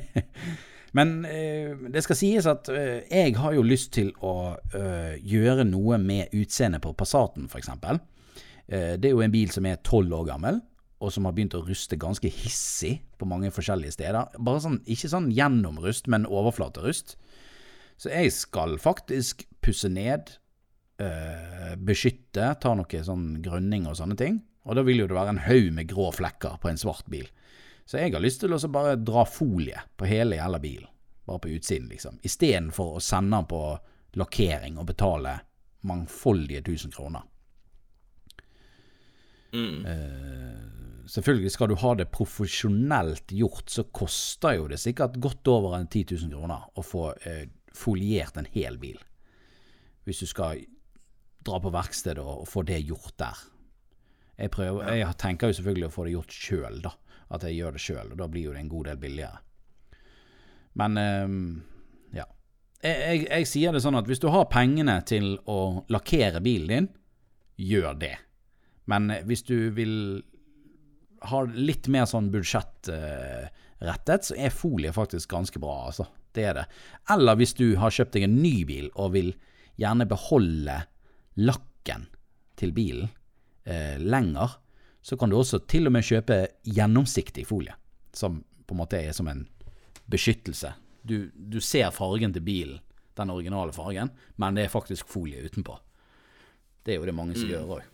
(laughs) Men eh, det skal sies at eh, jeg har jo lyst til å eh, gjøre noe med utseendet på Passaten, f.eks. Eh, det er jo en bil som er tolv år gammel, og som har begynt å ruste ganske hissig på mange forskjellige steder. Bare sånn, Ikke sånn gjennomrust, men overflaterust. Så jeg skal faktisk pusse ned, eh, beskytte, ta noe sånn grønning og sånne ting. Og da vil jo det være en haug med grå flekker på en svart bil. Så jeg har lyst til å bare dra folie på hele jævla bilen. Bare på utsiden, liksom. Istedenfor å sende den på lakkering og betale mangfoldige tusen kroner. Eh, selvfølgelig skal du ha det profesjonelt gjort, så koster jo det sikkert godt over en 10 000 kroner å få eh, foliert en hel bil. Hvis du skal dra på verkstedet og, og få det gjort der. Jeg, prøver, jeg tenker jo selvfølgelig å få det gjort sjøl, da. At jeg gjør det sjøl, og da blir jo det en god del billigere. Men ehm, ja. Jeg, jeg, jeg sier det sånn at hvis du har pengene til å lakkere bilen din, gjør det. Men hvis du vil ha litt mer sånn budsjettrettet, så er folie faktisk ganske bra, altså. Det er det. Eller hvis du har kjøpt deg en ny bil og vil gjerne beholde lakken til bilen eh, lenger, så kan du også til og med kjøpe gjennomsiktig folie, som på en måte er som en beskyttelse. Du, du ser fargen til bilen, den originale fargen, men det er faktisk folie utenpå. Det er jo det mange som gjør òg.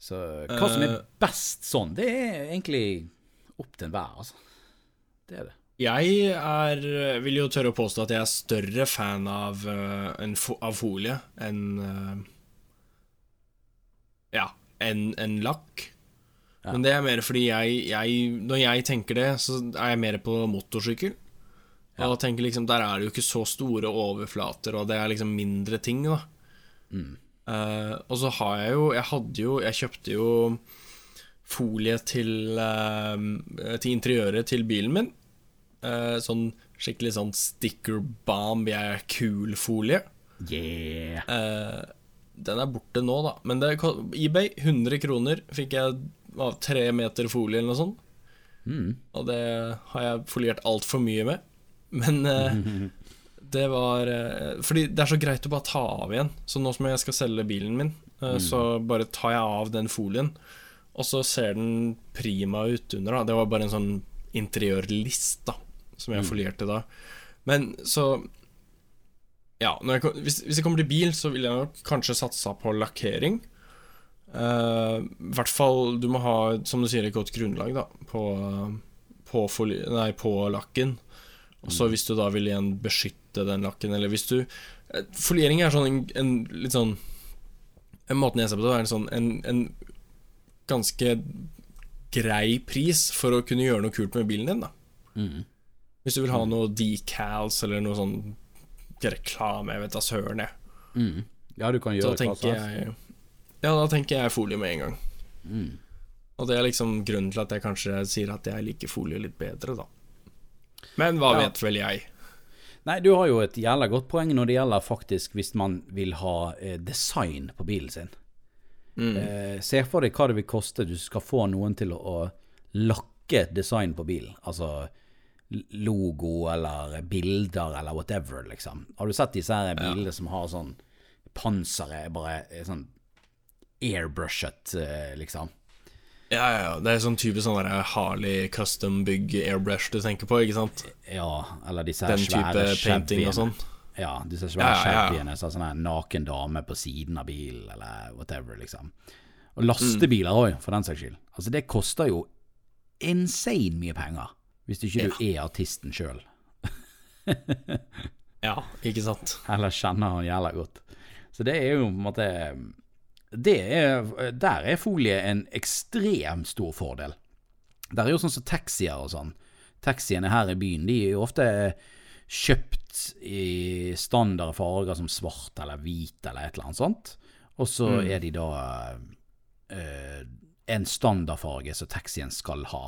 Så hva som er Eh. best sånn, det er egentlig opp til enhver, altså. Det er det. Jeg er, vil jo tørre å påstå at jeg er større fan av, eh, en av folie enn eh, Ja, enn en lakk. Ja. Men det er mer fordi jeg, jeg Når jeg tenker det, så er jeg mer på motorsykkel. Og tenker liksom, Der er det jo ikke så store overflater, og det er liksom mindre ting, da. Eh, og så har jeg jo Jeg hadde jo Jeg kjøpte jo folie til, uh, til interiøret til bilen min. Uh, sånn skikkelig sånn sticker bomb, jeg er cool-folie. Yeah. Den er borte nå, da. Men det, eBay, 100 kroner fikk jeg av tre meter folie eller noe sånt. Mm. Og det har jeg foliert altfor mye med. Men (laughs) det var eh, Fordi det er så greit å bare ta av igjen. Så nå som jeg skal selge bilen min, eh, så bare tar jeg av den folien. Og så ser den prima ut under. da Det var bare en sånn interiørlist da som jeg folierte da. Men så Ja, jeg, hvis, hvis jeg kommer til bil, så ville jeg nok kanskje satsa på lakkering. Uh, I hvert fall Du må ha, som du sier, et godt grunnlag da på, på, nei, på lakken. Og så hvis du da vil igjen beskytte den lakken, eller hvis du eh, Foliering er sånn en, en litt sånn En måten jeg ser på det, er en sånn en, en ganske grei pris for å kunne gjøre noe kult med bilen din, da. Mm. Hvis du vil ha noe decals eller noe sånn reklame, jeg vet da søren, jeg. Mm. Ja, du kan gjøre hva som helst. Ja, da tenker jeg folie med en gang. Mm. Og det er liksom grunnen til at jeg kanskje sier at jeg liker folie litt bedre, da. Men hva Ja. vet vel jeg? Nei, du har jo et jævla godt poeng når det gjelder faktisk hvis man vil ha eh, design på bilen sin. Eh, se for deg hva det vil koste du skal få noen til å, å lakke design på bilen. Altså logo eller bilder eller whatever, liksom. Har du sett disse her bilene som har sånn panseret bare er sånn airbrushet, eh, liksom? Ja, ja, ja. Det er sånn type sånn Harley custom bygg airbrush du tenker på, ikke sant? Ja, eller disse her Den type svære painting og sånn. Ja, disse svære Ja, ja, ja. Sånn her naken dame på siden av bilen, eller whatever, liksom. Og lastebiler òg, for den saks skyld. Altså, det koster jo insane mye penger, hvis ikke du er artisten sjøl. (laughs) Ja, ikke sant? Eller kjenner han jævla godt. Så det er jo på en måte er, Der er folie en ekstremt stor fordel. Der er jo sånn som taxier og sånn. Taxiene her i byen de er jo ofte kjøpt i standard farger som svart eller hvit eller et eller annet sånt. Og så er de da eh, en standardfarge som taxien skal ha.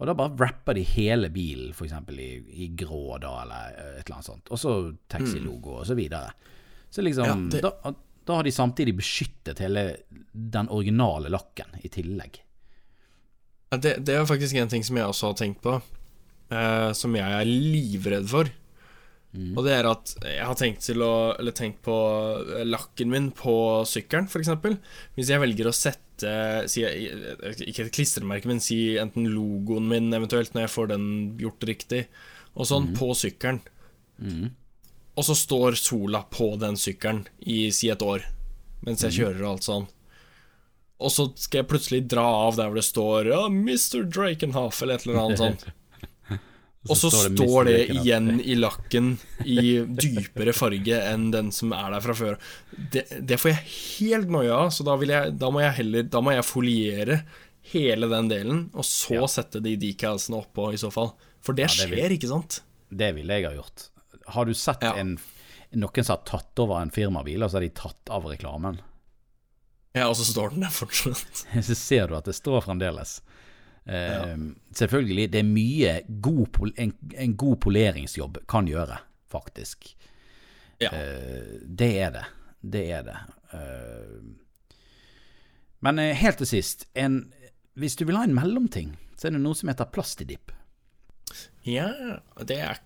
Og da bare wrapper de hele bilen f.eks. I, i grå, da, eller et eller annet sånt. Og så taxilogo, og så videre. Så liksom Ja, det- da, da har de samtidig beskyttet hele den originale lakken i tillegg. Ja, Det, det er faktisk en ting som jeg også har tenkt på, eh, som jeg er livredd for. Og det er at jeg har tenkt å Eller tenkt på eh, lakken min på sykkelen, f.eks. Hvis jeg velger å sette si, Ikke et klistremerke, men si enten logoen min, eventuelt, når jeg får den gjort riktig, og sånn, på sykkelen. Og så står sola på den sykkelen i si et år, mens jeg kjører og alt sånn. Og så skal jeg plutselig dra av der hvor det står oh, 'Mr. Drakenhoff' eller et eller annet sånt. (laughs) Og så står det står det igjen i lakken i dypere farge enn den som er der fra før. Det, det får jeg helt noia av, så da, jeg, da må jeg heller Da må jeg foliere hele den delen, og så sette de decalsene oppå, i så fall. For det det vil- skjer, ikke sant? Det ville jeg ha gjort. Har du sett Ja. en, noen som har tatt over en firmabil, og så har de tatt av reklamen? Ja, og så står den der fortsatt. (laughs) Så ser du at det står fremdeles. Eh, Selvfølgelig, det er mye god, en, en god poleringsjobb kan gjøre, faktisk. Ja. Eh, det er det. Det er det. Eh, men eh, helt til sist, en, hvis du vil ha en mellomting, så er det noe som heter plastidipp. Ja, det er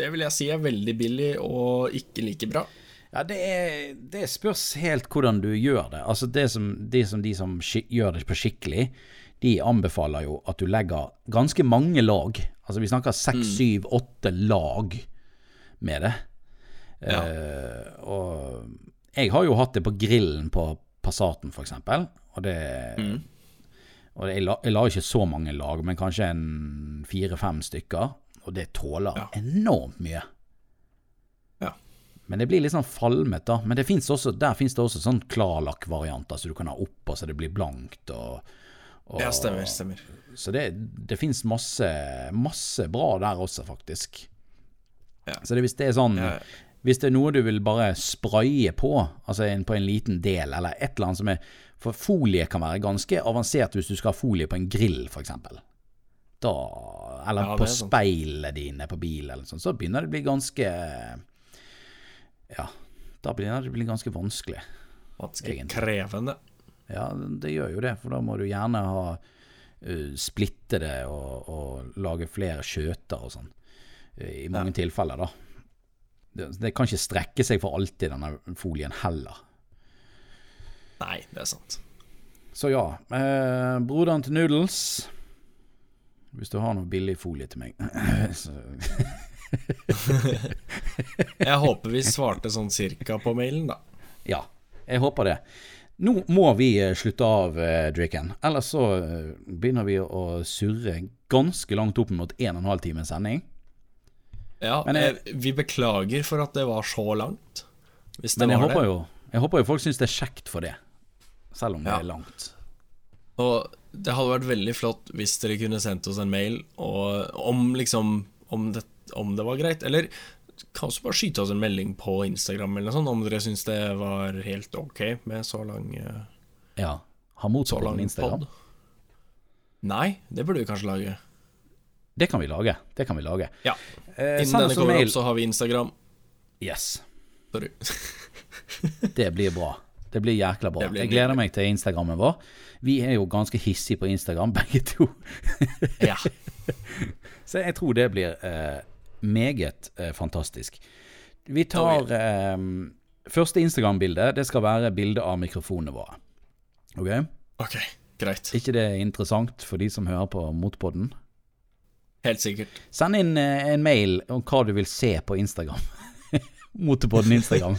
Det vil jeg si er veldig billig og ikke like bra. Ja, det, er, det spørs helt hvordan du gjør det. Altså det som, det som de som gjør det på skikkelig, de anbefaler jo at du legger ganske mange lag. Altså vi snakker seks, syv, åtte lag med det. Ja. Uh, og jeg har jo hatt det på grillen på Passaten, eksempel. Og det Og jeg la, jeg la ikke så mange lag, men kanskje en fire-fem stykker. Og det tåler Ja. enormt mye. Ja. Men det blir litt sånn falmet, da. Men det finnes også, der fins det også sånn klarlakk-varianter, så du kan ha oppå så det blir blankt. og, og Ja, stemmer, stemmer. Så det, det fins masse, masse bra der også, faktisk. Ja. Så det, hvis det er sånn Ja. Hvis det er noe du vil bare spraye på, altså en, på en liten del, eller et eller annet som er For folie kan være ganske avansert hvis du skal ha folie på en grill, f.eks. Da Eller Ja, på speilet dine på bil, eller sånn, så begynner det å bli ganske Ja, da begynner det å bli ganske vanskelig. Vanskelig Egentlig. krevende. Ja, det gjør jo det, for da må du gjerne ha uh, splitte det og, og lage flere skjøter og sånn. I mange tilfeller, da. Det, det kan ikke strekke seg for alltid, denne folien heller. Nei, det er sant. Så ja, eh, broderen til Noodles Hvis du har noe billig folie til meg (clears throat) så, (laughs) Jeg håper vi svarte sånn cirka på mailen, da. Ja, jeg håper det. Nå må vi eh, slutte av, eh, Dricken. Ellers så eh, begynner vi å surre ganske langt opp mot en og en halv times sending. Ja, Men jeg- vi beklager for at det var så langt. Men jeg håper jo Jeg håper jo folk syns det er kjekt for det. Selv om det er langt. Og det hadde vært veldig flott hvis dere kunne sendt oss en mail og, om liksom om det, om det var greit. Eller kanskje bare skyte oss en melding på Instagram eller noe sånt, om dere syns det var helt ok med så lang, eh, Ja. Ha motsatt på Instagram. pod. Nei, det burde vi kanskje lage. Det kan vi lage. Det kan vi lage. Ja. Eh, Innen denne kommer mail. opp, så har vi Instagram. Yes. Sorry. (laughs) Det blir bra. Det blir jækla bra. Blir Jeg gleder meg til Instagrammen vår. Vi er jo ganske hissige på Instagram, (laughs) begge to. Ja. (laughs) Så jeg tror det blir eh, meget eh, fantastisk. Vi tar eh, Første Instagram-bilde Det skal være bilde av mikrofonene våre. Ok? Ok, greit. ikke det interessant for de som hører på Motpodden? Helt sikkert. Send inn eh, en mail om hva du vil se på Instagram. (laughs) Motepodden Instagram.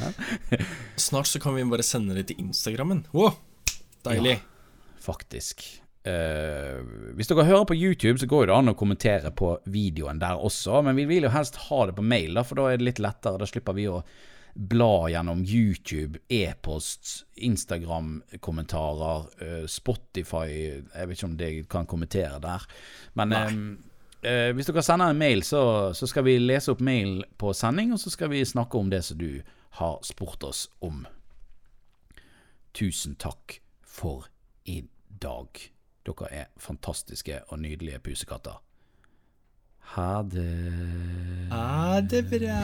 Snart så kan vi bare sende det til Instagrammen. Wow, deilig. Faktisk. Eh, hvis dere hører på YouTube, så går det an å kommentere på videoen der også, men vi vil jo helst ha det på mail, da, for da er det litt lettere. Da slipper vi å bla gjennom YouTube, e-post, Instagram-kommentarer, eh, Spotify Jeg vet ikke om det kan kommentere der. Men eh, eh, hvis dere sender en mail, så, så skal vi lese opp mailen på sending, og så skal vi snakke om det som du har spurt oss om. Tusen takk for i dag. Dere er fantastiske og nydelige pusekatter. Ha det. Ha det bra.